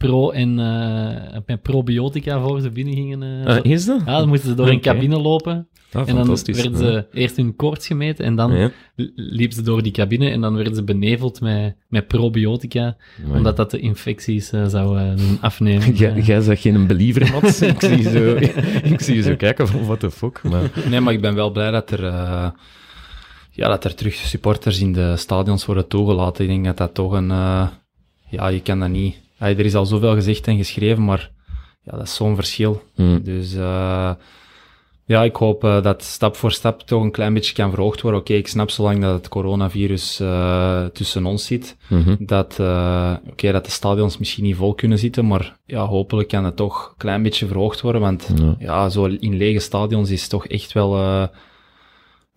Speaker 2: pro- en eh, met probiotica voor ze binnen gingen. eh.
Speaker 1: Ah, is dat?
Speaker 2: ja, dan moesten ze door een cabine lopen.
Speaker 1: Ah,
Speaker 2: en dan werden ze eerst hun koorts gemeten en dan
Speaker 1: Ja.
Speaker 2: liepen ze door die cabine en dan werden ze beneveld met, met probiotica,
Speaker 1: Amai.
Speaker 2: omdat dat de infecties eh, zou doen [LAUGHS] afnemen.
Speaker 1: Jij jij zegt geen believer, Mats. [LAUGHS] ik, zie je zo, [LAUGHS] ik zie je zo kijken van, what the fuck. Maar,
Speaker 3: Nee, maar ik ben wel blij dat er, eh, ja, dat er terug supporters in de stadions worden toegelaten. Ik denk dat dat toch een... eh, ja, je kan dat niet... Ja, er is al zoveel gezegd en geschreven, maar ja, dat is zo'n verschil.
Speaker 1: hm,
Speaker 3: Dus eh, ja, ik hoop eh, dat stap voor stap toch een klein beetje kan verhoogd worden. Oké, ik snap zolang dat het coronavirus eh, tussen ons zit,
Speaker 1: mhm.
Speaker 3: dat, oké, dat de stadions misschien niet vol kunnen zitten, maar ja, hopelijk kan het toch een klein beetje verhoogd worden, want
Speaker 1: Ja.
Speaker 3: ja, zo in lege stadions is toch echt wel,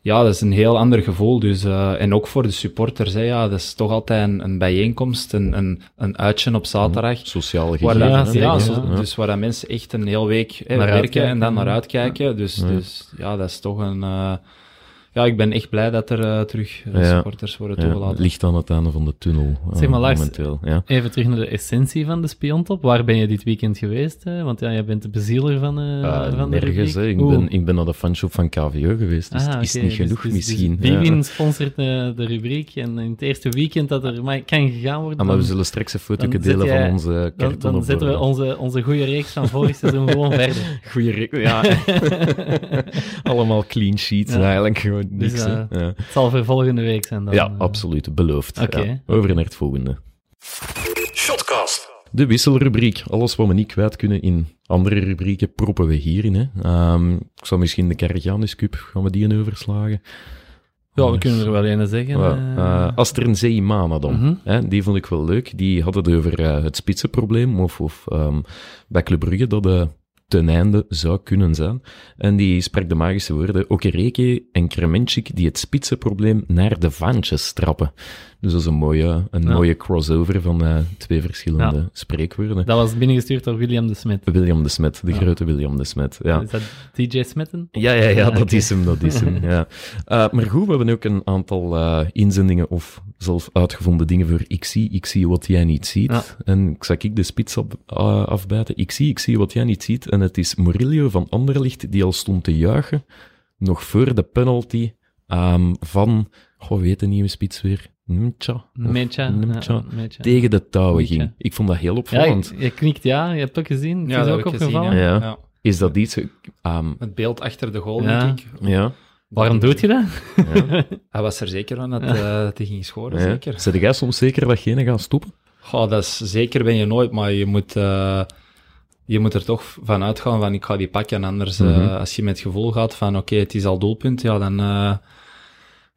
Speaker 3: ja, dat is een heel ander gevoel. Dus, eh, en ook voor de supporters, hè, ja, dat is toch altijd een, een bijeenkomst, een, een, een uitje op zaterdag.
Speaker 1: Sociale
Speaker 3: Waar
Speaker 1: gegeven.
Speaker 3: dat, ja, dus waar dat mensen echt een heel week hè,
Speaker 2: Naar
Speaker 3: werken en dan naar uitkijken. Dus,
Speaker 1: Ja.
Speaker 3: dus ja, dat is toch een... eh, ja, ik ben echt blij dat er eh, terug eh, supporters worden toegelaten.
Speaker 1: ligt aan het einde van de tunnel. eh,
Speaker 2: Zeg maar, Lars,
Speaker 1: momenteel. Ja.
Speaker 2: Even terug naar de essentie van de spiontop. Waar ben je dit weekend geweest? hè? Want ja, jij bent de bezieler van,
Speaker 1: Uh,
Speaker 2: van de
Speaker 1: nergens. Ik,
Speaker 2: Oeh.
Speaker 1: ben, ik ben naar de fanshop van KVO geweest, dus
Speaker 2: Ah,
Speaker 1: het is niet
Speaker 2: dus-
Speaker 1: genoeg
Speaker 2: dus- dus
Speaker 1: misschien.
Speaker 2: Bivin
Speaker 1: Ja.
Speaker 2: sponsort de rubriek en in het eerste weekend dat er maar kan gegaan worden,
Speaker 1: Ah, maar we
Speaker 2: dan,
Speaker 1: zullen straks een foto
Speaker 2: dan
Speaker 1: delen
Speaker 2: jij-
Speaker 1: van onze
Speaker 2: dan,
Speaker 1: kartonnen
Speaker 2: dan zetten we onze, onze goede reeks van vorig seizoen gewoon [LAUGHS] verder.
Speaker 1: Goeie re- ja. [LAUGHS] Allemaal clean sheets
Speaker 2: Ja.
Speaker 1: eigenlijk, gewoon
Speaker 2: Dus,
Speaker 1: niks.
Speaker 2: eh,
Speaker 1: ja,
Speaker 2: Het zal voor volgende week zijn dan.
Speaker 1: ja
Speaker 2: eh.
Speaker 1: absoluut, beloofd.
Speaker 2: Oké.
Speaker 1: Ja. Over naar het volgende.
Speaker 4: Shotcast.
Speaker 1: De wisselrubriek. Alles wat we niet kwijt kunnen in andere rubrieken, proppen we hierin. Hè. Ehm, ik zal misschien de Carriganus Cup, gaan we die in overslagen?
Speaker 2: Ja, we kunnen er wel een zeggen.
Speaker 1: Ja,
Speaker 2: eh.
Speaker 1: eh, Aster Zeimana dan.
Speaker 2: Mhm.
Speaker 1: Hè, die vond ik wel leuk. Die had het over het spitsenprobleem, of, of ehm, bij Club Brugge dat de ten einde zou kunnen zijn. En die sprak de magische woorden Okereke en Kremenchik die het spitsenprobleem naar de vaantjes trappen. Dus dat is een mooie, een
Speaker 2: Ja.
Speaker 1: mooie crossover van eh, twee verschillende
Speaker 2: Ja.
Speaker 1: spreekwoorden.
Speaker 2: Dat was binnengestuurd door William de Smet.
Speaker 1: William de Smet, de
Speaker 2: Ja.
Speaker 1: grote William de Smet. Ja.
Speaker 2: Is dat DJ Smetten?
Speaker 1: Ja, ja, ja, [LAUGHS]
Speaker 2: Ja,
Speaker 1: dat is hem, dat is hem, ja. Eh, maar goed, we hebben ook een aantal eh, inzendingen of zelf uitgevonden dingen voor ik zie, ik zie wat jij niet ziet.
Speaker 2: Ja.
Speaker 1: En ik zag ik de spits op, eh, afbijten. Ik zie, ik zie wat jij niet ziet. En het is Murillo van Anderlicht die al stond te juichen, nog voor de penalty ehm, van, goh, weet de nieuwe spits weer? Numcha? Of
Speaker 2: Mecha.
Speaker 1: Numcha?
Speaker 2: ja, Mecha.
Speaker 1: Tegen de touwen ging. Ik vond dat heel
Speaker 2: Ja,
Speaker 1: opvallend.
Speaker 2: je, je knikt ja, je hebt het ook gezien. Het
Speaker 3: Ja,
Speaker 2: is
Speaker 3: dat
Speaker 2: ook opgevallen.
Speaker 1: ja.
Speaker 3: ja.
Speaker 1: Is dat iets... ehm,
Speaker 3: Het beeld achter de goal,
Speaker 2: Ja.
Speaker 3: denk ik.
Speaker 1: ja,
Speaker 2: Waarom doet je dat?
Speaker 1: ja,
Speaker 3: Hij was er zeker van dat, eh, dat hij ging scoren,
Speaker 1: ja.
Speaker 3: zeker.
Speaker 1: Zet jij soms zeker dat gene gaat stoppen?
Speaker 3: Goh, dat is zeker ben je nooit, maar je moet, eh, je moet er toch van uitgaan van ik ga die pakken. Anders, eh,
Speaker 1: Mhm.
Speaker 3: als je met het gevoel gaat van oké, het is al doelpunt, ja, dan, eh,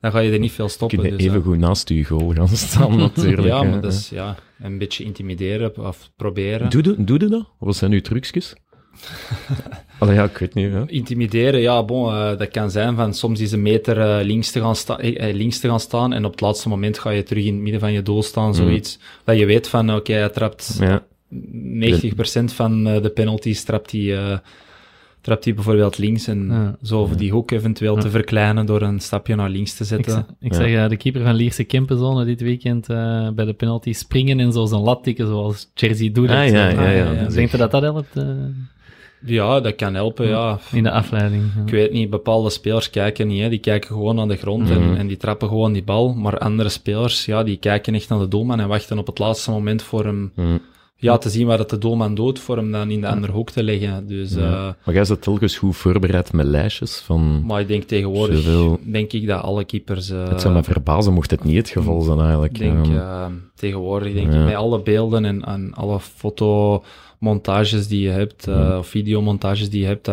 Speaker 3: dan ga je er niet veel stoppen.
Speaker 1: Kun je
Speaker 3: dus,
Speaker 1: even goed naast je goal gaan staan, [LAUGHS] natuurlijk.
Speaker 3: ja, maar dat is ja, een beetje intimideren of proberen.
Speaker 1: Doe, je, doe je dat? Wat zijn uw trucjes? [LAUGHS] Allee, ja, ik weet niet. Hè.
Speaker 3: Intimideren, ja, bon, eh, dat kan zijn van soms is een meter eh, links, te gaan sta- eh, links te gaan staan en op het laatste moment ga je terug in het midden van je doel staan, zoiets. Dat je weet van, oké, hij trapt
Speaker 1: Ja,
Speaker 3: 90% van eh, de penalties trapt hij, eh, trapt hij bijvoorbeeld links en
Speaker 2: Ja.
Speaker 3: zo over die hoek eventueel te verkleinen door een stapje naar links te
Speaker 2: Ik,
Speaker 3: zetten.
Speaker 2: z- ik
Speaker 1: Ja.
Speaker 2: zeg de keeper van Lierse Kempenzone dit weekend eh, bij de penalty springen en zo zijn lat tikken zoals Jersey doet.
Speaker 1: Ah, ja, ja, ja,
Speaker 3: ja.
Speaker 2: Denk je dat dat helpt
Speaker 3: Ja, dat kan helpen, ja.
Speaker 2: in de afleiding? Ja.
Speaker 3: Ik weet niet, bepaalde spelers kijken niet, hè. die kijken gewoon aan de grond
Speaker 1: Mhm.
Speaker 3: en, en die trappen gewoon die bal. Maar andere spelers, ja, die kijken echt naar de doelman en wachten op het laatste moment voor hem
Speaker 1: hm,
Speaker 3: ja, te zien wat het de doelman doet, voor hem dan in de andere hoek te leggen. Dus,
Speaker 1: ja.
Speaker 3: eh,
Speaker 1: Maar jij zit telkens goed voorbereid met lijstjes van...
Speaker 3: maar ik denk tegenwoordig,
Speaker 1: Zoveel-
Speaker 3: denk ik dat alle keepers... eh,
Speaker 1: het zou me verbazen mocht het niet het geval zijn, eigenlijk.
Speaker 3: Ik denk eh, tegenwoordig, denk
Speaker 1: ja.
Speaker 3: ik, met alle beelden en, en alle fotomontages die je hebt, eh, of videomontages die je hebt,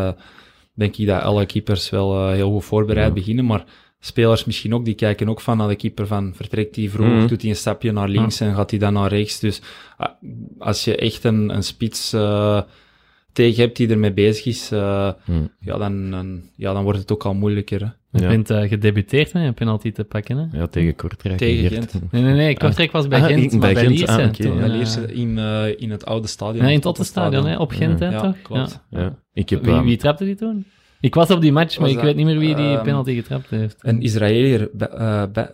Speaker 3: denk ik dat alle keepers wel eh, heel goed voorbereid
Speaker 1: Ja.
Speaker 3: beginnen. Maar spelers misschien ook, die kijken ook van naar de keeper van, vertrekt hij vroeg,
Speaker 1: Mhm.
Speaker 3: doet hij een stapje naar links en gaat hij dan naar rechts. Dus ah, als je echt een, een spits eh, tegen hebt die ermee bezig is, eh,
Speaker 1: hm,
Speaker 3: ja, dan, dan, ja, dan wordt het ook al moeilijker. Hè.
Speaker 2: Je
Speaker 1: Ja.
Speaker 2: bent eh, gedebuteerd met een penalty te pakken. Hè?
Speaker 1: ja, tegen Kortrijk.
Speaker 3: Tegen. Gent.
Speaker 2: Nee, nee, nee. Kortrijk was bij
Speaker 1: Ah,
Speaker 2: Gent,
Speaker 1: in-
Speaker 2: maar
Speaker 1: bij
Speaker 2: bij
Speaker 1: Gent,
Speaker 2: Lierse.
Speaker 1: ah, oké,
Speaker 2: toen,
Speaker 1: ja.
Speaker 3: Bij
Speaker 2: eh,
Speaker 3: Lierse in, eh, in het oude stadion.
Speaker 2: nee, in het
Speaker 3: Tottenstadion.
Speaker 2: Tottenstadion, hè, op Gent, hè,
Speaker 3: Ja,
Speaker 2: toch?
Speaker 3: klopt.
Speaker 1: Ja. Ik heb...
Speaker 2: Wie,
Speaker 1: ehm,
Speaker 2: wie trapte die toen? Ik was op die match, maar
Speaker 3: Was
Speaker 2: ik
Speaker 3: dat,
Speaker 2: weet niet meer wie die
Speaker 3: ehm,
Speaker 2: penalty getrapt heeft.
Speaker 3: Een Israëliër, Be-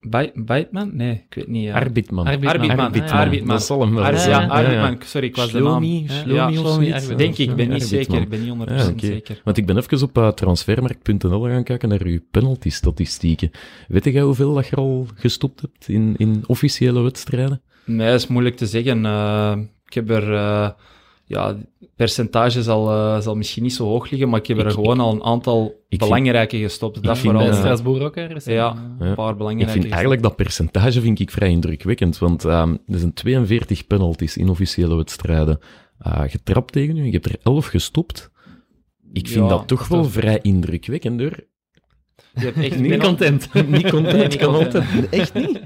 Speaker 3: eh, eh, Bijtman? Nee, ik weet niet. eh.
Speaker 1: Arbitman.
Speaker 2: Arbitman.
Speaker 3: Arbitman.
Speaker 2: Arbitman.
Speaker 3: Arbitman.
Speaker 1: Dat zal hem wel
Speaker 3: Ar-
Speaker 1: zijn.
Speaker 3: ja, Arbitman. Sorry, ik was de naam.
Speaker 1: Shlomi,
Speaker 2: Ja,
Speaker 1: Shlomi
Speaker 2: Shlomi.
Speaker 3: Denk ik, ik ben niet zeker. Ik ben niet 100%
Speaker 1: Ja, oké.
Speaker 3: zeker.
Speaker 1: Want ik ben even op uh, transfermarkt.nl gaan kijken naar uw penalty-statistieken. Weet jij hoeveel dat je al gestopt hebt in, in officiële wedstrijden?
Speaker 3: Nee, dat is moeilijk te zeggen. Eh, ik heb er... eh, ja, percentage zal, eh, zal misschien niet zo hoog liggen, maar ik heb er
Speaker 1: Ik-
Speaker 3: gewoon al een aantal
Speaker 1: ik
Speaker 3: belangrijke gestopt. Dat
Speaker 1: vind
Speaker 3: vooral.
Speaker 2: bij
Speaker 1: eh,
Speaker 2: Strasbourg ook ergens.
Speaker 3: Ja,
Speaker 1: Ja.
Speaker 3: een paar
Speaker 1: Ik
Speaker 3: belangrijke
Speaker 1: vind eigenlijk dat percentage vind ik vrij indrukwekkend, want ehm, er zijn 42 penalties in officiële wedstrijden eh, getrapt tegen u. Je hebt er 11 gestopt. Ik vind
Speaker 3: Ja,
Speaker 1: dat toch wel vrij indrukwekkend, hoor.
Speaker 3: Je hebt echt [LAUGHS] [LAUGHS]
Speaker 2: Niet content.
Speaker 1: niet content,
Speaker 3: niet
Speaker 1: kan
Speaker 3: content.
Speaker 1: altijd. Echt niet?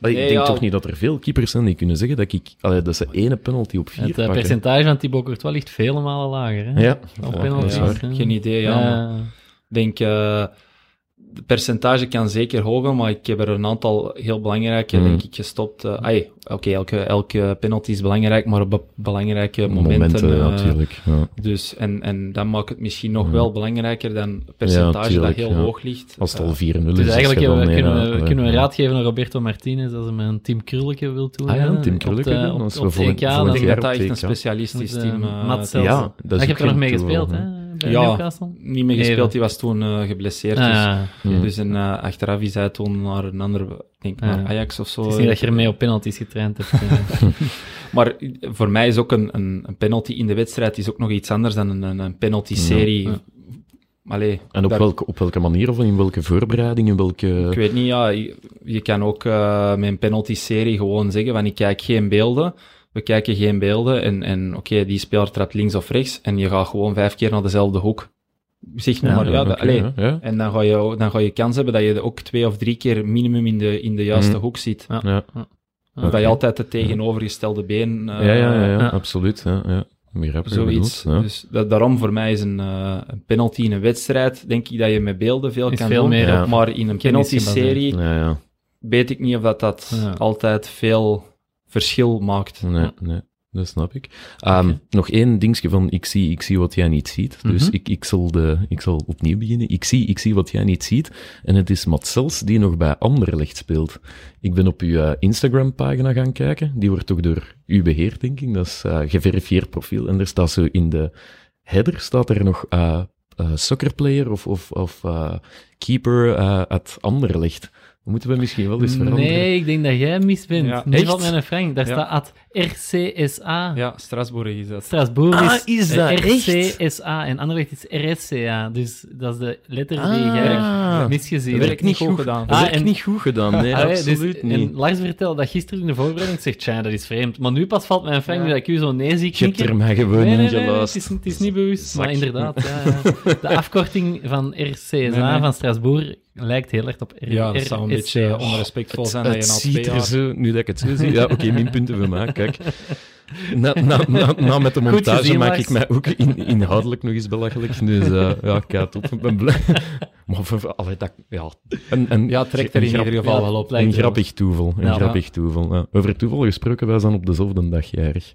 Speaker 1: Ik denk
Speaker 3: ja.
Speaker 1: toch niet dat er veel keepers zijn die kunnen zeggen dat, ik, allee, dat ze ene penalty op vier
Speaker 2: Het eh,
Speaker 1: pakken.
Speaker 2: percentage van Thibaut Courtois ligt vele malen lager. Hè?
Speaker 1: Ja,
Speaker 2: Op hè.
Speaker 3: geen idee, ja. maar
Speaker 2: Ja.
Speaker 3: Ik denk, eh het percentage kan zeker hoger, maar ik heb er een aantal heel belangrijke,
Speaker 1: Mm.
Speaker 3: denk ik, gestopt. eh ai, Oké, elke, elke penalty is belangrijk, maar op be- belangrijke momenten.
Speaker 1: momenten, ja,
Speaker 3: eh,
Speaker 1: natuurlijk. Ja.
Speaker 3: dus, en, en dat maakt het misschien nog
Speaker 1: Mm.
Speaker 3: wel belangrijker dan het percentage
Speaker 1: tuurlijk,
Speaker 3: dat heel
Speaker 1: ja.
Speaker 3: hoog ligt.
Speaker 1: Als het
Speaker 3: Eh,
Speaker 1: al 4-0 is,
Speaker 2: Dus
Speaker 1: is
Speaker 2: eigenlijk hebben we- kunnen, we,
Speaker 1: eh,
Speaker 2: kunnen we een
Speaker 1: ja.
Speaker 2: raad geven aan Roberto Martinez als hem een Team Krulleke wil doen.
Speaker 1: Ah ja, een Team
Speaker 2: op
Speaker 1: Krulleke
Speaker 2: de-
Speaker 1: doen,
Speaker 2: op- TK,
Speaker 1: volgend
Speaker 3: ik dat dat echt
Speaker 1: TK.
Speaker 3: een specialistisch team
Speaker 2: eh,
Speaker 3: eh,
Speaker 2: zelf-
Speaker 1: Ja, dat is ook
Speaker 2: hebt er nog mee gespeeld,
Speaker 1: hè.
Speaker 2: Bij
Speaker 3: Ja.
Speaker 2: Newcastle?
Speaker 3: Niet meer gespeeld,
Speaker 2: Even.
Speaker 3: die was toen eh, geblesseerd. dus,
Speaker 2: Ah,
Speaker 1: Hmm.
Speaker 3: dus en, eh, achteraf is hij toen naar een ander, ik denk naar
Speaker 2: Ja.
Speaker 3: Ajax of zo.
Speaker 2: het is niet dat je ermee op penalties getraind hebt. eh. [LAUGHS]
Speaker 3: Maar voor mij is ook een, een, een penalty in de wedstrijd is ook nog iets anders dan een, een, penalty-serie.
Speaker 2: Ja.
Speaker 3: Allee,
Speaker 1: En op
Speaker 3: daar-
Speaker 1: welke, op welke manier of in welke voorbereiding, in welke...
Speaker 3: Ik weet niet, ja, je, je kan ook met een penalty-serie gewoon zeggen van ik kijk geen beelden. We kijken geen beelden en, en oké, die speler trapt links of rechts en je gaat gewoon vijf keer naar dezelfde hoek. Zeg maar,
Speaker 2: Ja,
Speaker 3: maar, ja, dat-. En dan ga, je, dan ga je kans hebben dat je ook twee of drie keer minimum in de, in de juiste
Speaker 1: Mhm.
Speaker 3: hoek zit.
Speaker 2: Ja.
Speaker 1: Ja.
Speaker 3: Dat je altijd het tegenovergestelde been... eh,
Speaker 1: ja, ja, ja, ja,
Speaker 2: ja.
Speaker 1: absoluut. Ja, ja. Begrijpelijk
Speaker 3: Zoiets.
Speaker 1: bedoeld, ja.
Speaker 3: Dus dat, daarom voor mij is een, eh, een penalty in een wedstrijd, denk ik dat je met beelden veel
Speaker 2: Is
Speaker 3: kan
Speaker 2: veel
Speaker 3: doen.
Speaker 2: meer
Speaker 1: Ja.
Speaker 3: Maar in een penalty-serie
Speaker 1: Ja, ja.
Speaker 3: weet ik niet of dat, dat
Speaker 2: Ja.
Speaker 3: altijd veel verschil maakt.
Speaker 1: Nee, nee, dat snap ik. Ehm, Nog één dingetje van ik zie, ik zie wat jij niet ziet. Dus
Speaker 2: Mhm.
Speaker 1: ik, ik, zal de, ik zal opnieuw beginnen. Ik zie, ik zie wat jij niet ziet. En het is Matsels die nog bij Anderlecht speelt. Ik ben op uw eh, Instagram-pagina gaan kijken. Die wordt toch door u beheerd, denk ik. Dat is eh geverifieerd profiel. En er staat zo in de header staat er nog eh eh, soccerplayer of, of, of keeper uit Anderlecht. Moeten we misschien wel eens veranderen?
Speaker 2: Nee, ik denk dat jij mis bent.
Speaker 3: Ja.
Speaker 2: Nu
Speaker 1: Echt?
Speaker 2: valt mij een frank. Daar
Speaker 3: Ja.
Speaker 2: staat at RCSA.
Speaker 3: Ja, Strasbourg is dat.
Speaker 2: Strasbourg
Speaker 1: Ah,
Speaker 2: is,
Speaker 1: is dat?
Speaker 2: RCSA en Anderlecht is RSCA. Dus dat is de letter die
Speaker 1: Ah.
Speaker 2: jij
Speaker 1: Dat
Speaker 2: misgezien
Speaker 3: Dat
Speaker 2: hebt.
Speaker 3: werkt niet goed gedaan.
Speaker 1: Dat
Speaker 2: Ah,
Speaker 1: heb ik
Speaker 2: en-
Speaker 1: niet goed gedaan, nee,
Speaker 2: Ah, ja,
Speaker 1: absoluut
Speaker 2: dus-
Speaker 1: niet.
Speaker 2: En Lars vertelde dat gisteren in de voorbereiding. Zegt, tja, dat is vreemd. Maar nu pas valt mij een frank
Speaker 3: Ja.
Speaker 2: dat ik u zo nee zie
Speaker 1: Je hebt er mij gewoon
Speaker 2: Nee,
Speaker 1: in
Speaker 2: nee, nee, het, is, het is niet bewust,
Speaker 1: Zak.
Speaker 2: maar inderdaad. Ja, ja. [LAUGHS] De afkorting van RCSA
Speaker 3: Nee, nee.
Speaker 2: van Strasbourg lijkt heel erg op R
Speaker 3: Ja, dat zou een beetje onrespectvol zijn dat
Speaker 1: het
Speaker 3: je na
Speaker 1: ziet er zo, nu dat ik het zo zie, ja, oké, [LAUGHS] minpunten voor mij, kijk. Na, na, na, na met de montage
Speaker 2: gezien,
Speaker 1: maak ik mij ook in, inhoudelijk nog eens belachelijk, dus eh, ja, kijk, ik ben blij. Maar allee, dat, ja, een, een,
Speaker 3: Ja, trekt er in
Speaker 1: grap-
Speaker 3: ieder geval
Speaker 2: Ja,
Speaker 3: wel op.
Speaker 1: Een grappig toeval, een
Speaker 2: Ja.
Speaker 1: grappig toeval. Ja. Over toeval gesproken, wij zijn op dezelfde dag jarig.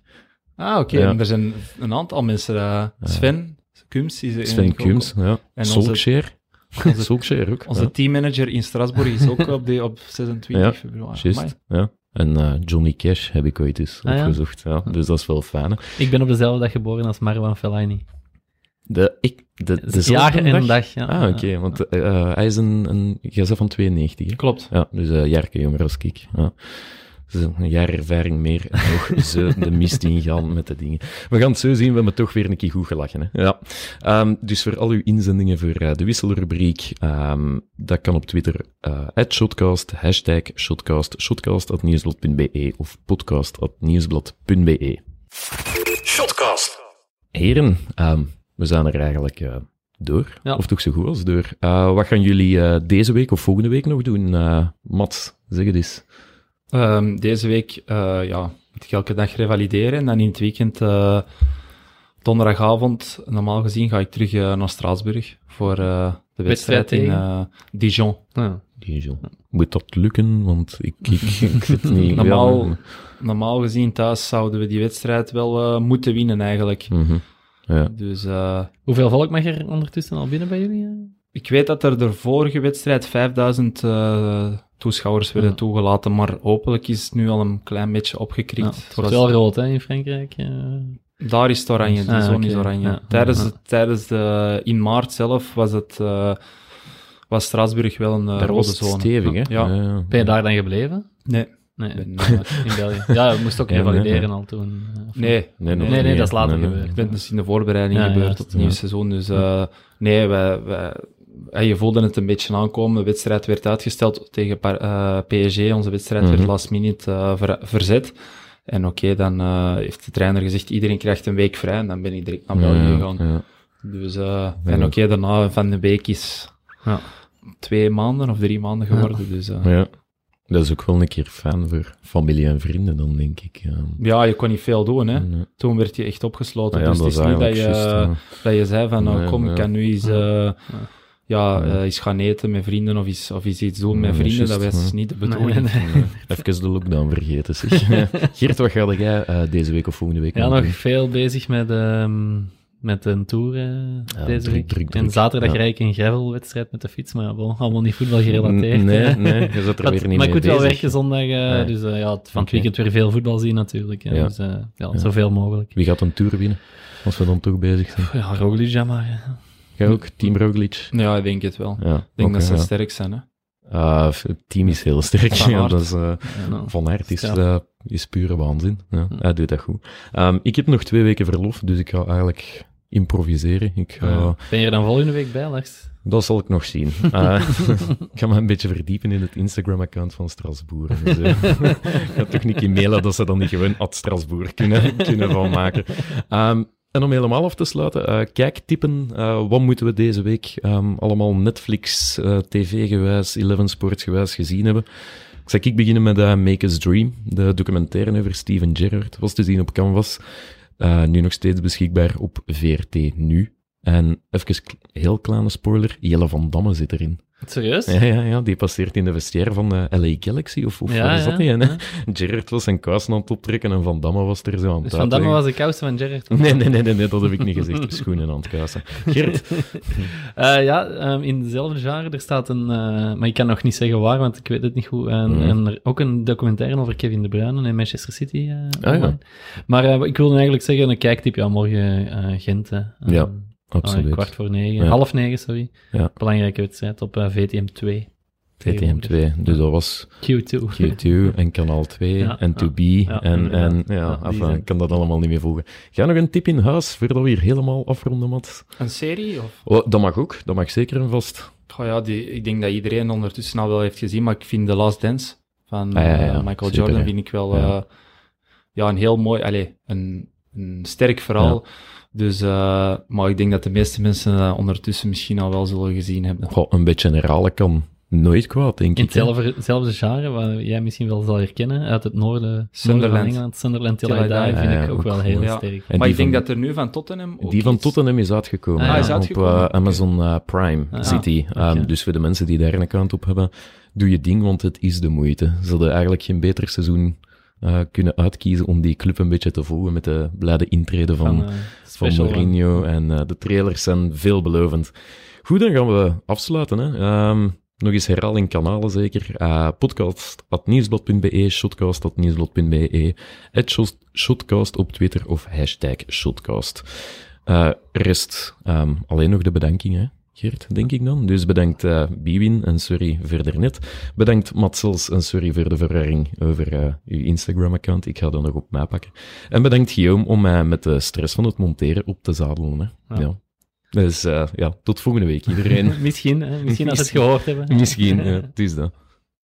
Speaker 3: Ah, oké. En Er zijn een aantal mensen. eh, Sven Kums is er
Speaker 1: Sven Kums, ja.
Speaker 3: En onze-
Speaker 1: Solskjaer. Solskjaer ook.
Speaker 3: Onze teammanager in Strasbourg is ook op, de, op 26
Speaker 1: Ja,
Speaker 3: februari. Amai.
Speaker 1: ja. En eh, Johnny Cash heb ik ooit eens
Speaker 2: Ah,
Speaker 1: opgezocht. Ja. Dus dat is wel fijn. hè.
Speaker 2: Ik ben op dezelfde dag geboren als Marwan Fellaini.
Speaker 1: De, ik, de, dezelfde
Speaker 2: jaar en dag, ja.
Speaker 1: Ah, oké. Want eh, hij is een, een van 92, hè?
Speaker 3: Klopt.
Speaker 1: Ja, dus een jaarke jonger als ik. Ja. Een jaar ervaring meer en nog [LAUGHS] zo de mist ingaan met de dingen. We gaan het zo zien, we hebben toch weer een keer goed gelachen. Hè? Ja. Ehm, dus voor al uw inzendingen voor eh, de wisselrubriek, ehm, dat kan op Twitter, eh shotcast, hashtag shotcast, shotcast.nieuwsblad.be of podcast.nieuwsblad.be.
Speaker 4: Shotcast.
Speaker 1: Heren, ehm, we zijn er eigenlijk eh, door.
Speaker 2: Ja.
Speaker 1: Of toch zo goed als door. Eh, wat gaan jullie eh, deze week of volgende week nog doen? Eh Mats, zeg het eens.
Speaker 3: Ehm, deze week eh, ja, moet ik elke dag revalideren. En dan in het weekend, eh, donderdagavond, normaal gezien, ga ik terug eh, naar Straatsburg voor eh, de wedstrijd,
Speaker 2: Wedstrijd
Speaker 3: in eh, Dijon.
Speaker 2: Ja.
Speaker 1: Dijon. Moet dat lukken? Want ik, ik, ik [LAUGHS] weet niet.
Speaker 3: Normaal- Normaal gezien thuis zouden we die wedstrijd wel eh, moeten winnen eigenlijk.
Speaker 1: mhm. ja.
Speaker 3: Dus eh,
Speaker 2: Hoeveel volk mag er ondertussen al binnen bij jullie?
Speaker 3: Ik weet dat er de vorige wedstrijd 5000 eh, toeschouwers werden
Speaker 2: Ja.
Speaker 3: toegelaten, maar hopelijk is het nu al een klein beetje
Speaker 2: Ja,
Speaker 3: opgekrikt.
Speaker 2: het wordt wel rood hè, in Frankrijk. eh.
Speaker 3: Daar is het oranje, die
Speaker 2: Ah,
Speaker 3: zone is oranje.
Speaker 2: Ja.
Speaker 3: Tijdens,
Speaker 2: Ja.
Speaker 3: het- tijdens de, in maart zelf was het, eh, was Straatsburg wel een
Speaker 1: Daar
Speaker 3: rode zone.
Speaker 1: stevig, hè?
Speaker 3: Ja.
Speaker 2: Ben je daar dan gebleven?
Speaker 3: Nee,
Speaker 2: Nee,
Speaker 3: ben,
Speaker 2: in België. Ja, je moest ook
Speaker 1: Ja, nee,
Speaker 2: revalideren
Speaker 1: nee.
Speaker 2: al toen. of
Speaker 3: nee.
Speaker 1: Nee,
Speaker 2: Nee, nee, dat is later
Speaker 1: Nee, nee.
Speaker 2: gebeurd.
Speaker 3: Ik ben dus in de voorbereiding
Speaker 2: Ja,
Speaker 3: gebeurd op het nieuwe
Speaker 1: Ja.
Speaker 3: seizoen. Dus eh, nee, wij, wij, je voelde het een beetje aankomen. De wedstrijd werd uitgesteld tegen Par- eh, PSG. Onze wedstrijd
Speaker 1: Mhm.
Speaker 3: werd last minute eh, ver- verzet. En oké, dan eh, heeft de trainer gezegd, iedereen krijgt een week vrij. En dan ben ik direct naar België
Speaker 1: Ja,
Speaker 3: gegaan.
Speaker 1: ja.
Speaker 3: Dus, eh, en oké, daarna van de week is
Speaker 2: Ja.
Speaker 3: twee maanden of drie maanden geworden. Dus eh,
Speaker 1: Ja. Dat is ook wel een keer fijn voor familie en vrienden, dan denk ik. Ja,
Speaker 3: ja, je kon niet veel doen. Hè.
Speaker 1: Nee.
Speaker 3: Toen werd je echt opgesloten.
Speaker 1: Ah ja,
Speaker 3: dus het is niet dat je, dat je zei van, nou,
Speaker 1: Nee,
Speaker 3: kom,
Speaker 1: ja.
Speaker 3: ik kan nu eens, eh, ja,
Speaker 1: Ja.
Speaker 3: eh, eens gaan eten met vrienden of eens, of iets doen
Speaker 1: Nee,
Speaker 3: met vrienden. Dat was
Speaker 1: ja.
Speaker 3: niet de bedoeling.
Speaker 2: nee, nee. [LAUGHS]
Speaker 1: Nee. Even de lockdown vergeten, zeg. [LAUGHS] Geert, wat ga jij eh, deze week of volgende week
Speaker 2: Ja,
Speaker 1: nog
Speaker 2: nog veel bezig met, ehm, met een tour eh, deze
Speaker 1: druk,
Speaker 2: week.
Speaker 1: druk,
Speaker 2: En zaterdag
Speaker 1: Ja.
Speaker 2: rijd ik een gravelwedstrijd met de fiets, maar ja, bon, allemaal niet voetbal gerelateerd.
Speaker 1: Nee, nee, je zit er [LAUGHS]
Speaker 2: Maar-
Speaker 1: weer niet
Speaker 2: maar
Speaker 1: mee
Speaker 2: ik moet wel werken zondag, eh, dus ja, het- van het weekend weer veel voetbal zien natuurlijk. hè.
Speaker 1: Ja.
Speaker 2: Dus eh, ja, zoveel mogelijk.
Speaker 1: Wie gaat een tour winnen? Als we dan toch bezig zijn.
Speaker 2: Ja, Roglic, ja, maar... eh,
Speaker 1: Jij ook? Team Roglic?
Speaker 3: Ja, ik denk het wel.
Speaker 1: Ja,
Speaker 3: Ik denk dat ze sterk zijn. Hè.
Speaker 1: Ah, het team is heel sterk.
Speaker 3: Van
Speaker 1: Ja,
Speaker 3: Aert.
Speaker 1: dat is, eh,
Speaker 2: ja.
Speaker 1: van Aert is, eh, is pure waanzin. Ja, hij doet dat goed. Ehm, ik heb nog twee weken verlof, dus ik ga eigenlijk improviseren. Ik.
Speaker 2: Ben je er dan volgende week bij, Lars?
Speaker 1: Dat zal ik nog zien. [LAUGHS] Eh, ik ga me een beetje verdiepen in het Instagram-account van Strasbourg. Dus, eh, [LAUGHS] ik ga toch niet mailen dat ze dan niet gewoon at Strasbourg kunnen, kunnen van maken. Ehm, En om helemaal af te sluiten, uh, kijktippen. Uh, wat moeten we deze week um, allemaal Netflix, uh, TV-gewijs, Eleven Sports-gewijs gezien hebben? Ik zal ik beginnen met Make Us Dream, de documentaire over Steven Gerrard. Was te zien op Canvas. nu nog steeds beschikbaar op VRT Nu. En even heel kleine spoiler, Jelle van Damme zit erin.
Speaker 2: Serieus?
Speaker 1: Ja, ja, ja, die passeert in de vestiaire van de LA Galaxy, of, of
Speaker 2: ja,
Speaker 1: waar is dat
Speaker 2: ja,
Speaker 1: niet? Ja. Gerard was zijn kousen aan het optrekken en Van Damme was er zo aan het
Speaker 2: Dus Van Damme was de kousen van Gerard?
Speaker 1: Nee, nee, nee, nee, nee, dat heb ik niet gezegd. Schoenen aan het kuisen. Gerard?
Speaker 2: uh, [LAUGHS] ja, um, in dezelfde genre, er staat een... Uh, maar ik kan nog niet zeggen waar, want ik weet het niet goed. En,
Speaker 1: Mhm.
Speaker 2: en ook een documentaire over Kevin De Bruyne in Manchester City. Uh,
Speaker 1: Ah, ja.
Speaker 2: Maar ik wilde eigenlijk zeggen, een kijktip, ja, morgen Gent.
Speaker 1: Ja, Absoluut.
Speaker 2: ah, kwart voor negen,
Speaker 1: Ja.
Speaker 2: half negen, sorry.
Speaker 1: Ja.
Speaker 2: Belangrijke wedstrijd op uh, VTM 2.
Speaker 1: VTM2, dus dat was
Speaker 2: Q2.
Speaker 1: Q2 [LAUGHS] en Kanaal 2
Speaker 2: Ja,
Speaker 1: en
Speaker 2: ja,
Speaker 1: 2B
Speaker 2: ja,
Speaker 1: en, en ja, ik kan dat allemaal niet meer volgen. Ga nog een tip in huis, voordat we hier helemaal afronden, Mats.
Speaker 3: Een serie? Of?
Speaker 1: Oh, dat mag ook, dat mag zeker en vast.
Speaker 3: Goh, ja, die, ik denk dat iedereen ondertussen al wel heeft gezien, maar ik vind The Last Dance van
Speaker 1: Ah, ja, ja,
Speaker 3: eh, Michael
Speaker 1: super,
Speaker 3: Jordan vind ik wel
Speaker 1: Ja.
Speaker 3: ja, een heel mooi, allez, een, een sterk verhaal. Dus, eh, maar ik denk dat de meeste mensen eh, ondertussen misschien al wel zullen gezien hebben.
Speaker 1: Goh, een beetje herhalen kan nooit kwaad, denk
Speaker 2: In
Speaker 1: ik. hè.
Speaker 2: hetzelfde, hetzelfde genre, wat jij misschien wel zal herkennen, uit het noorden, noorden
Speaker 3: Sunderland.
Speaker 2: van Engeland. Sunderland Till I Die vind
Speaker 1: Ja,
Speaker 2: ik
Speaker 1: ja,
Speaker 2: ook
Speaker 1: ook
Speaker 2: wel heel
Speaker 3: Ja.
Speaker 2: sterk.
Speaker 1: En
Speaker 3: maar ik denk
Speaker 1: van-
Speaker 3: dat er nu van Tottenham ook
Speaker 1: Die van Tottenham is uitgekomen.
Speaker 2: Ah, ja.
Speaker 1: hè,
Speaker 3: is uitgekomen,
Speaker 1: Op eh. Amazon Prime
Speaker 2: Ah,
Speaker 1: zit die.
Speaker 2: oké.
Speaker 1: Um, dus voor de mensen die daar een account op hebben, doe je ding, want het is de moeite. Ze hadden eigenlijk geen beter seizoen eh, kunnen uitkiezen om die club een beetje te volgen met de blijde intrede van,
Speaker 2: Van, eh,
Speaker 1: van Mourinho. En eh, de trailers zijn veelbelovend. Goed, dan gaan we afsluiten. Hè. Ehm, nog eens herhaling kanalen zeker. Uh, podcast.nieuwsblad.be, shotcast.nieuwsblad.be, shotcast op Twitter of hashtag shotcast. Rest ehm, alleen nog de bedanking, hè, Geert, denk ik dan. Dus bedankt eh Biwin en sorry verder net. Bedankt Matsels en sorry voor de verwarring over eh, uw Instagram-account. Ik ga dat nog op mij pakken. En bedankt Guillaume om mij met de stress van het monteren op te zadelen. Hè.
Speaker 2: Ja.
Speaker 1: Ja. Dus eh, ja, tot volgende week iedereen. [LAUGHS]
Speaker 2: misschien, hè, misschien als ze het gehoord hebben.
Speaker 1: Misschien, ja, het is dat.